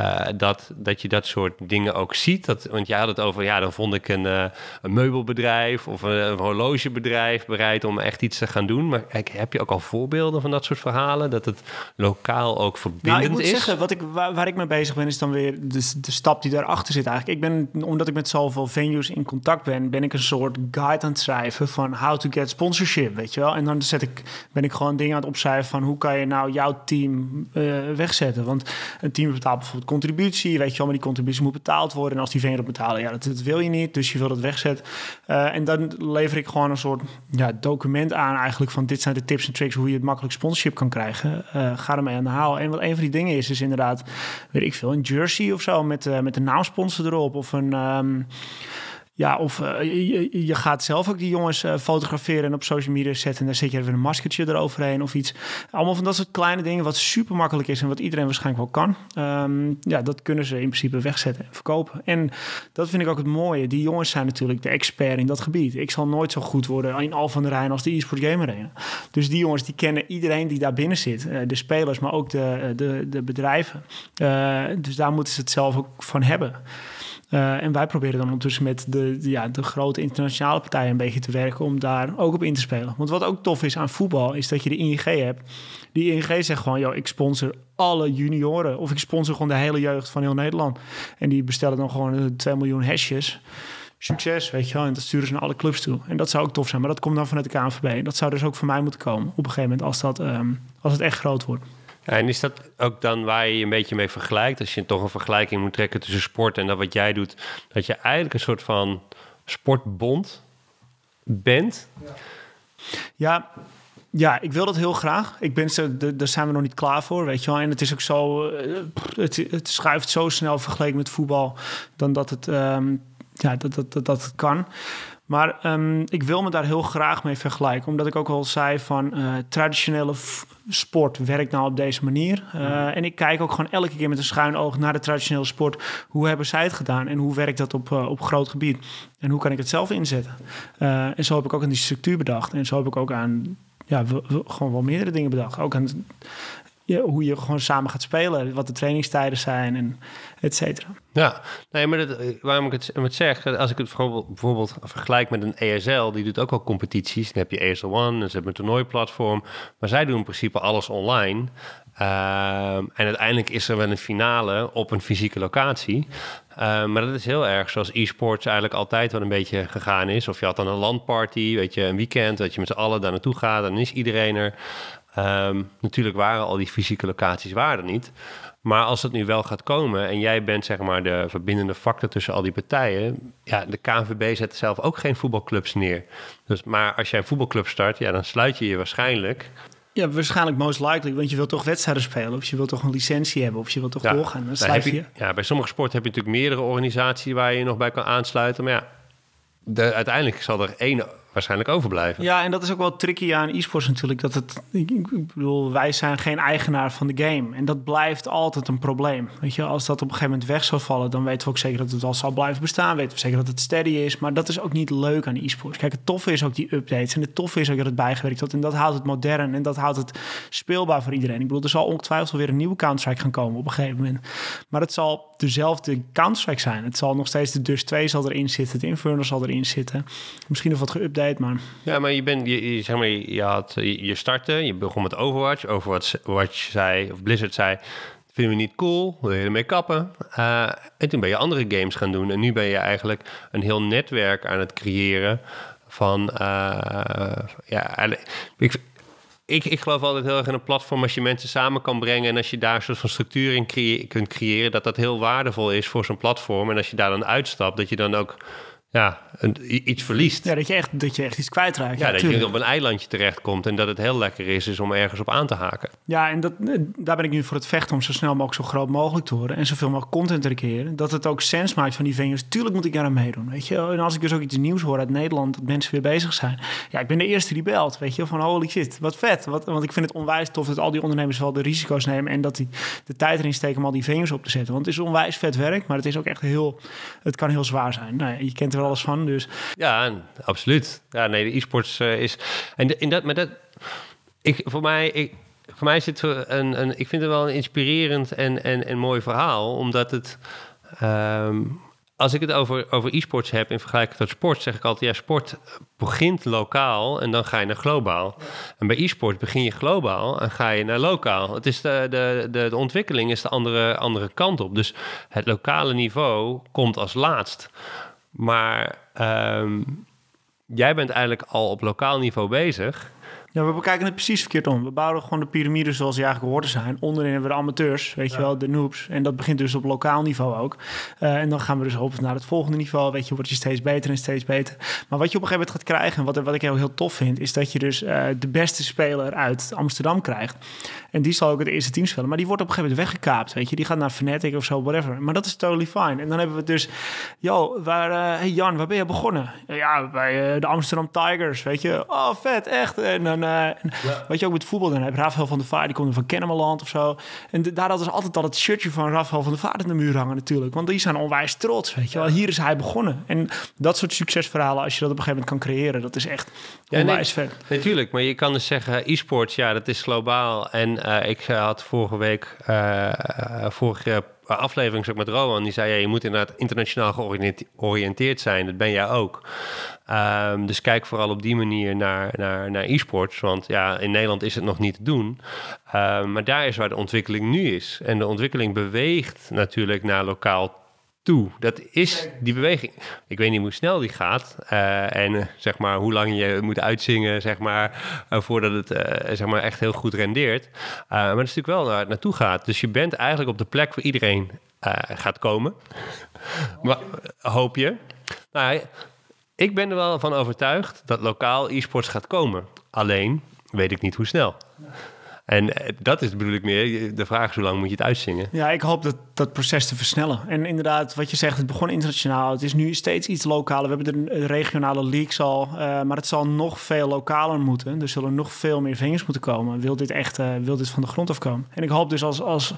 Uh, dat, dat je dat soort dingen ook ziet? Dat, want jij had het over, ja, dan vond ik een, uh, een meubelbedrijf of een, een, horlogebedrijf bereid om echt iets te gaan doen. Maar heb je ook al voorbeelden van dat soort verhalen? Dat het lokaal ook verbindend nou, ik moet is? Zeggen, wat ik, waar, waar, ik mee bezig ben, is dan weer de, de stap die daarachter zit eigenlijk. Ik ben, omdat ik met zoveel venues in contact ben, ben ik een soort guide aan het schrijven van how to get sponsorship, weet je wel. En dan zet ik, ben ik gewoon dingen aan het opschrijven van hoe kan je nou jouw team uh, wegzetten. Want een team betaalt bijvoorbeeld contributie, weet je wel, maar die contributie moet betaald worden. En als die venue dat betalen, ja, dat, wil je niet, dus je wil dat wegzetten. Uh, en dan lever ik gewoon een soort ja, document aan eigenlijk van dit zijn de tips en tricks hoe je het makkelijk sponsorship kan krijgen. Uh, ga ermee aan de haal. En wat een van die dingen is, is inderdaad, weet ik veel, een jersey of zo met, met een naamsponsor erop of een... Um, ja, of uh, je, gaat zelf ook die jongens uh, fotograferen en op social media zetten. En dan zet je even een maskertje eroverheen of iets. Allemaal van dat soort kleine dingen wat super makkelijk is en wat iedereen waarschijnlijk wel kan. Um, ja, dat kunnen ze in principe wegzetten en verkopen. En dat vind ik ook het mooie. Die jongens zijn natuurlijk de expert in dat gebied. Ik zal nooit zo goed worden in Al van de Rijn als de e-sport game arena. Dus die jongens die kennen iedereen die daar binnen zit. Uh, de spelers, maar ook de, de, de bedrijven. dus daar moeten ze het zelf ook van hebben. Uh, en wij proberen dan ondertussen met de, ja, de grote internationale partijen een beetje te werken om daar ook op in te spelen. Want wat ook tof is aan voetbal, is dat je de ING hebt. Die ING zegt gewoon, joh, ik sponsor alle junioren. Of ik sponsor gewoon de hele jeugd van heel Nederland. En die bestellen dan gewoon 2 miljoen hashjes. Succes, weet je wel. En dat sturen ze naar alle clubs toe. En dat zou ook tof zijn. Maar dat komt dan vanuit de KNVB. Dat zou dus ook voor mij moeten komen op een gegeven moment als, dat, um, als het echt groot wordt. En is dat ook dan waar je je een beetje mee vergelijkt? Als je toch een vergelijking moet trekken tussen sport en dat wat jij doet, dat je eigenlijk een soort van sportbond bent? Ja, ja, ja ik wil dat heel graag. Ik ben zo, daar zijn we nog niet klaar voor, weet je wel. En het is ook zo, het, het schuift zo snel vergeleken met voetbal, dan dat het, um, ja, dat, dat, dat, dat het kan. Maar um, ik wil me daar heel graag mee vergelijken. Omdat ik ook al zei van uh, traditionele sport werkt nou op deze manier. Uh, en ik kijk ook gewoon elke keer met een schuin oog naar de traditionele sport. Hoe hebben zij het gedaan en hoe werkt dat op, uh, op groot gebied? En hoe kan ik het zelf inzetten? en zo heb ik ook aan die structuur bedacht. En zo heb ik ook aan ja, gewoon wel meerdere dingen bedacht. Ook aan ja, hoe je gewoon samen gaat spelen, wat de trainingstijden zijn en Ja, nee, maar dat, waarom ik het, het zeg, als ik het bijvoorbeeld, bijvoorbeeld vergelijk met een ESL, die doet ook wel competities. Dan heb je ESL One, en ze hebben een toernooiplatform, maar zij doen in principe alles online. Uh, en uiteindelijk is er wel een finale op een fysieke locatie. Uh, maar dat is heel erg zoals e-sports eigenlijk altijd wel een beetje gegaan is. Of je had dan een landparty, weet je, een weekend, dat je met z'n allen daar naartoe gaat, dan is iedereen er. Um, natuurlijk waren al die fysieke locaties waren niet. Maar als het nu wel gaat komen en jij bent zeg maar de verbindende factor tussen al die partijen. Ja, de KNVB zet zelf ook geen voetbalclubs neer. Dus, maar als jij een voetbalclub start, ja, dan sluit je je waarschijnlijk. Ja, waarschijnlijk most likely, want je wilt toch wedstrijden spelen, of je wilt toch een licentie hebben, of je wilt toch ja, doorgaan. Dan sluit je, je. Ja, bij sommige sporten heb je natuurlijk meerdere organisaties waar je, je nog bij kan aansluiten. Maar ja, de, uiteindelijk zal er één waarschijnlijk overblijven. Ja, en dat is ook wel tricky aan e-sports natuurlijk. Dat het, ik bedoel, wij zijn geen eigenaar van de game. En dat blijft altijd een probleem. Weet je, als dat op een gegeven moment weg zou vallen, dan weten we ook zeker dat het wel zal blijven bestaan. Weten we zeker dat het steady is. Maar dat is ook niet leuk aan e-sports. Kijk, het toffe is ook die updates. En het toffe is ook dat het bijgewerkt wordt. En dat houdt het modern en dat houdt het speelbaar voor iedereen. Ik bedoel, er zal ongetwijfeld weer een nieuwe Counter-Strike gaan komen op een gegeven moment. Maar het zal dezelfde Counter-Strike zijn. Het zal nog steeds de Dust 2 zal erin zitten. De Inferno zal erin zitten. Misschien nog wat geüpdate, Ja, maar je, bent, je, zeg maar, je, had, je startte, je begon met Overwatch. Overwatch wat je zei, of Blizzard zei, vinden we niet cool, wil je ermee kappen. Uh, en toen ben je andere games gaan doen. En nu ben je eigenlijk een heel netwerk aan het creëren van... Uh, ja, ik, ik, ik geloof altijd heel erg in een platform als je mensen samen kan brengen en als je daar een soort van structuur in kunt creëren, dat dat heel waardevol is voor zo'n platform. En als je daar dan uitstapt, dat je dan ook ja, een, iets verliest. Ja, dat je echt, dat je echt iets kwijtraakt. Ja, Ja, dat tuurlijk. je op een eilandje terechtkomt en dat het heel lekker is, is om ergens op aan te haken. Ja, en dat, eh, daar ben ik nu voor het vechten om zo snel mogelijk zo groot mogelijk te worden. En zoveel mogelijk content te creëren. Dat het ook sens maakt van die venues. Tuurlijk moet ik daar aan meedoen, weet je. En als ik dus ook iets nieuws hoor uit Nederland, dat mensen weer bezig zijn. Ja, ik ben de eerste die belt, weet je. Van holy shit, wat vet. Wat, want ik vind het onwijs tof dat al die ondernemers wel de risico's nemen. En dat die de tijd erin steken om al die venues op te zetten. Want het is onwijs vet werk, maar het is ook echt heel... Het kan heel zwaar zijn. Nou je kent er wel alles van, dus... Ja, absoluut. Ja, nee, de e-sports eh, is. En in dat, maar dat. Ik, voor mij. Ik, voor mij het een, een. Ik vind het wel een inspirerend en, en, en mooi verhaal, omdat het. ehm, als ik het over, over e-sports heb in vergelijking tot sport, zeg ik altijd: ja, sport begint lokaal en dan ga je naar globaal. En bij e-sport begin je globaal en ga je naar lokaal. Het is de, de, de, de ontwikkeling is de andere, andere kant op. Dus het lokale niveau komt als laatst. Maar ehm, jij bent eigenlijk al op lokaal niveau bezig. Ja, we bekijken het precies verkeerd om. We bouwen gewoon de piramide zoals die eigenlijk hoort te zijn. Onderin hebben we de amateurs, weet je wel, de noobs. En dat begint dus op lokaal niveau ook. Eh, en dan gaan we dus op naar het volgende niveau. Weet je, word je steeds beter en steeds beter. Maar wat je op een gegeven moment gaat krijgen, en wat, wat ik heel, heel tof vind, is dat je dus eh, de beste speler uit Amsterdam krijgt. En die zal ook het eerste team spelen. Maar die wordt op een gegeven moment weggekaapt, weet je. Die gaat naar Fnatic of zo, whatever. Maar dat is totally fine. En dan hebben we dus, yo, waar, eh, hey Jan, waar ben je begonnen? Ja, bij de Amsterdam Tigers, weet je. Oh, vet, echt. En dan, en wat je ook met voetbal dan hebt. Rafael van der Vaart, die komt van Kennemerland of zo. En de- daar hadden ze altijd al het shirtje van Rafael van der Vaart in de muur hangen natuurlijk. Want die zijn onwijs trots, weet je wel. Hier is hij begonnen. En dat soort succesverhalen, als je dat op een gegeven moment kan creëren, dat is echt Ja, nee. onwijs vet. Natuurlijk, maar je kan dus zeggen, e-sports, ja, dat is globaal. En eh, ik had vorige week, eh, vorige aflevering met Rowan, die zei, ja, je moet inderdaad internationaal georiënteerd georiënteerd zijn. Dat ben jij ook. Ehm, dus kijk vooral op die manier naar, naar, naar e-sports. Want ja, in Nederland is het nog niet te doen. Ehm, maar daar is waar de ontwikkeling nu is. En de ontwikkeling beweegt natuurlijk naar lokaal toe. Dat is die beweging. Ik weet niet hoe snel die gaat. eh, en eh, zeg maar hoe lang je moet uitzingen, zeg maar, eh, voordat het zeg maar echt heel goed rendeert. Maar dat is natuurlijk wel waar het naartoe gaat. Dus je bent eigenlijk op de plek waar iedereen gaat komen. maar, hoop je. Nou, ik ben er wel van overtuigd dat lokaal e-sports gaat komen. Alleen weet ik niet hoe snel. En eh, dat is bedoel ik meer. De vraag is hoe lang moet je het uitzingen? Ja, ik hoop dat dat proces te versnellen. En inderdaad, wat je zegt, het begon internationaal. Het is nu steeds iets lokaler. We hebben de regionale leagues al, eh, maar het zal nog veel lokaler moeten. Er zullen nog veel meer vingers moeten komen. Wil dit echt eh, wil dit van de grond afkomen? En ik hoop dus als, als,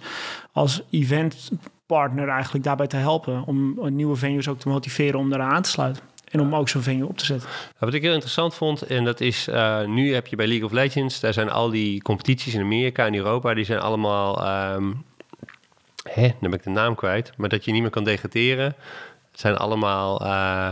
als eventpartner eigenlijk daarbij te helpen... om nieuwe venues ook te motiveren om eraan aan te sluiten. En om ook zo'n venue op te zetten. Wat ik heel interessant vond, en dat is, eh, nu heb je bij League of Legends, daar zijn al die competities in Amerika en Europa, die zijn allemaal, ehm hè, dan ben ik de naam kwijt, maar dat je niet meer kan degraderen. Het zijn allemaal, eh,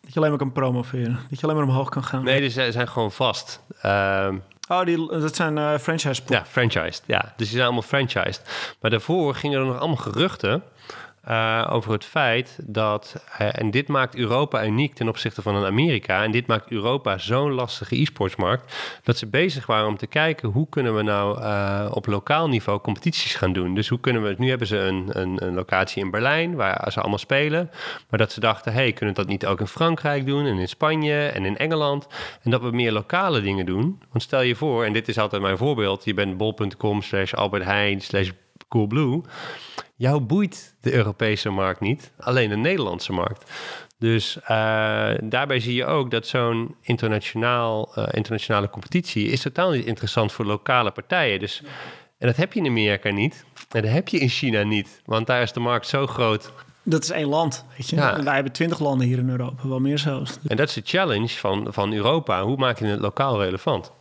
Dat je alleen maar kan promoveren. Dat je alleen maar omhoog kan gaan. nee, die zijn, zijn gewoon vast. Ehm, Oh, die, dat zijn eh franchise ja, franchised, ja. Dus die zijn allemaal franchised. Maar daarvoor gingen er nog allemaal geruchten eh, over het feit dat, eh, en dit maakt Europa uniek ten opzichte van een Amerika, en dit maakt Europa zo'n lastige e-sportsmarkt, dat ze bezig waren om te kijken hoe kunnen we nou eh, op lokaal niveau competities gaan doen. Dus hoe kunnen we, nu hebben ze een, een, een locatie in Berlijn waar ze allemaal spelen, maar dat ze dachten, hey, kunnen we dat niet ook in Frankrijk doen en in Spanje en in Engeland, en dat we meer lokale dingen doen. Want stel je voor, en dit is altijd mijn voorbeeld, je bent bol.com slash Albert Heijn slash Coolblue. Jou boeit de Europese markt niet, alleen de Nederlandse markt. Dus eh, daarbij zie je ook dat zo'n internationaal, eh, internationale competitie is totaal niet interessant voor lokale partijen. Dus, en dat heb je in Amerika niet. En dat heb je in China niet. Want daar is de markt zo groot. Dat is één land, weet je. Ja. En wij hebben twintig landen hier in Europa, wel meer zelfs. En dat is de challenge van, van Europa. Hoe maak je het lokaal relevant?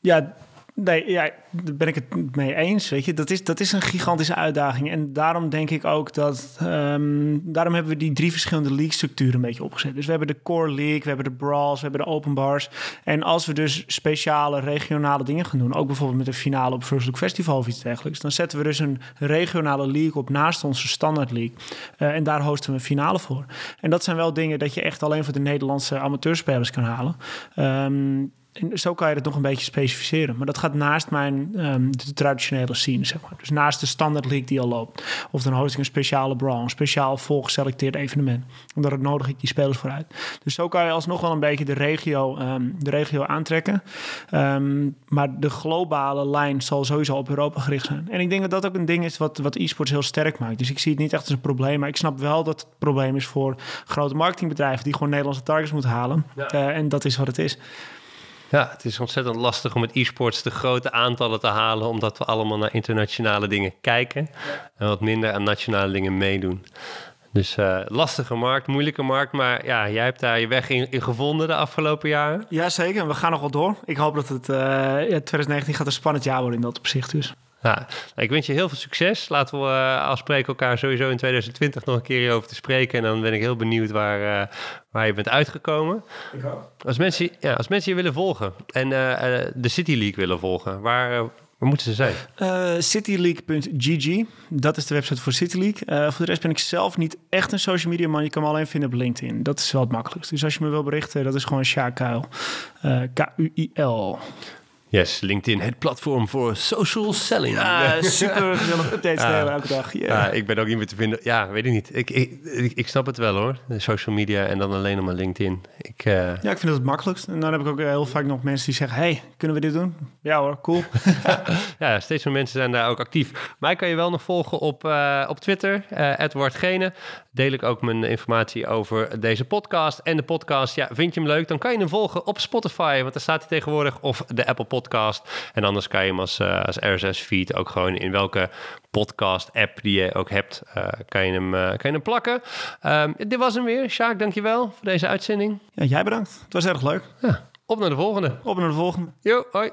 Ja, nee, ja, daar ben ik het mee eens. Weet je, dat is, dat is een gigantische uitdaging. En daarom denk ik ook dat. ehm, daarom hebben we die drie verschillende league-structuren een beetje opgezet. Dus we hebben de Core League, we hebben de Brawls, we hebben de Open Bars. En als we dus speciale regionale dingen gaan doen, ook bijvoorbeeld met een finale op First Look Festival of iets dergelijks, dan zetten we dus een regionale league op naast onze standaard league. Eh, en daar hosten we een finale voor. En dat zijn wel dingen dat je echt alleen voor de Nederlandse amateurspelers kan halen. Ehm, en zo kan je het nog een beetje specificeren. Maar dat gaat naast mijn ehm, de traditionele scene, zeg maar. Dus naast de standaard league die al loopt. Of dan host ik een speciale brawl, een speciaal volgeselecteerd evenement. Omdat het nodig ik die spelers vooruit. Dus zo kan je alsnog wel een beetje de regio, ehm, de regio aantrekken. Ehm, maar de globale lijn zal sowieso op Europa gericht zijn. En ik denk dat dat ook een ding is wat, wat e-sports heel sterk maakt. Dus ik zie het niet echt als een probleem. Maar ik snap wel dat het probleem is voor grote marketingbedrijven die gewoon Nederlandse targets moeten halen. Ja. Eh, en dat is wat het is. Ja, het is ontzettend lastig om met e-sports de grote aantallen te halen, omdat we allemaal naar internationale dingen kijken en wat minder aan nationale dingen meedoen. Dus eh, lastige markt, moeilijke markt, maar ja, jij hebt daar je weg in, gevonden de afgelopen jaren. Jazeker, we gaan nog wel door. Ik hoop dat het... eh, ja, 2019 gaat een spannend jaar worden in dat opzicht dus. Ja, nou, ik wens je heel veel succes. Laten we eh, afspreken elkaar sowieso in 2020 nog een keer hierover te spreken. En dan ben ik heel benieuwd waar, eh, waar je bent uitgekomen. Ik ook. Als mensen, ja, als mensen je willen volgen en eh, eh, de City League willen volgen, waar, eh, waar moeten ze zijn? Eh, cityleague.gg, dat is de website voor City League. Eh, voor de rest ben ik zelf niet echt een social media man. Je kan me alleen vinden op LinkedIn. Dat is wel het makkelijkst. Dus als je me wil berichten, dat is gewoon Sjaak Kuil. K-U-I-L. Yes, LinkedIn, het platform voor social selling. Ja, super gezellig updates Ja. delen elke dag. Yeah. Ja, ik ben ook niet meer te vinden. Ja, weet ik niet. Ik, ik, ik, ik snap het wel hoor. De social media en dan alleen nog maar LinkedIn. Ik, eh, Ja, ik vind dat het makkelijkst. En dan heb ik ook heel vaak nog mensen die zeggen... hey, kunnen we dit doen? Ja hoor, cool. ja, steeds meer mensen zijn daar ook actief. Mij kan je wel nog volgen op, eh, op Twitter, eh Edward Gene. Deel ik ook mijn informatie over deze podcast. En de podcast, ja, vind je hem leuk? Dan kan je hem volgen op Spotify, want daar staat hij tegenwoordig. Of de Apple Podcast. En anders kan je hem als, eh, als RSS-feed ook gewoon in welke podcast-app die je ook hebt, eh, kan, je hem, eh, kan je hem plakken. Ehm, dit was hem weer. Sjaak, dankjewel voor deze uitzending. Ja, jij bedankt. Het was erg leuk. Ja, op naar de volgende. Op naar de volgende. Jo, hoi.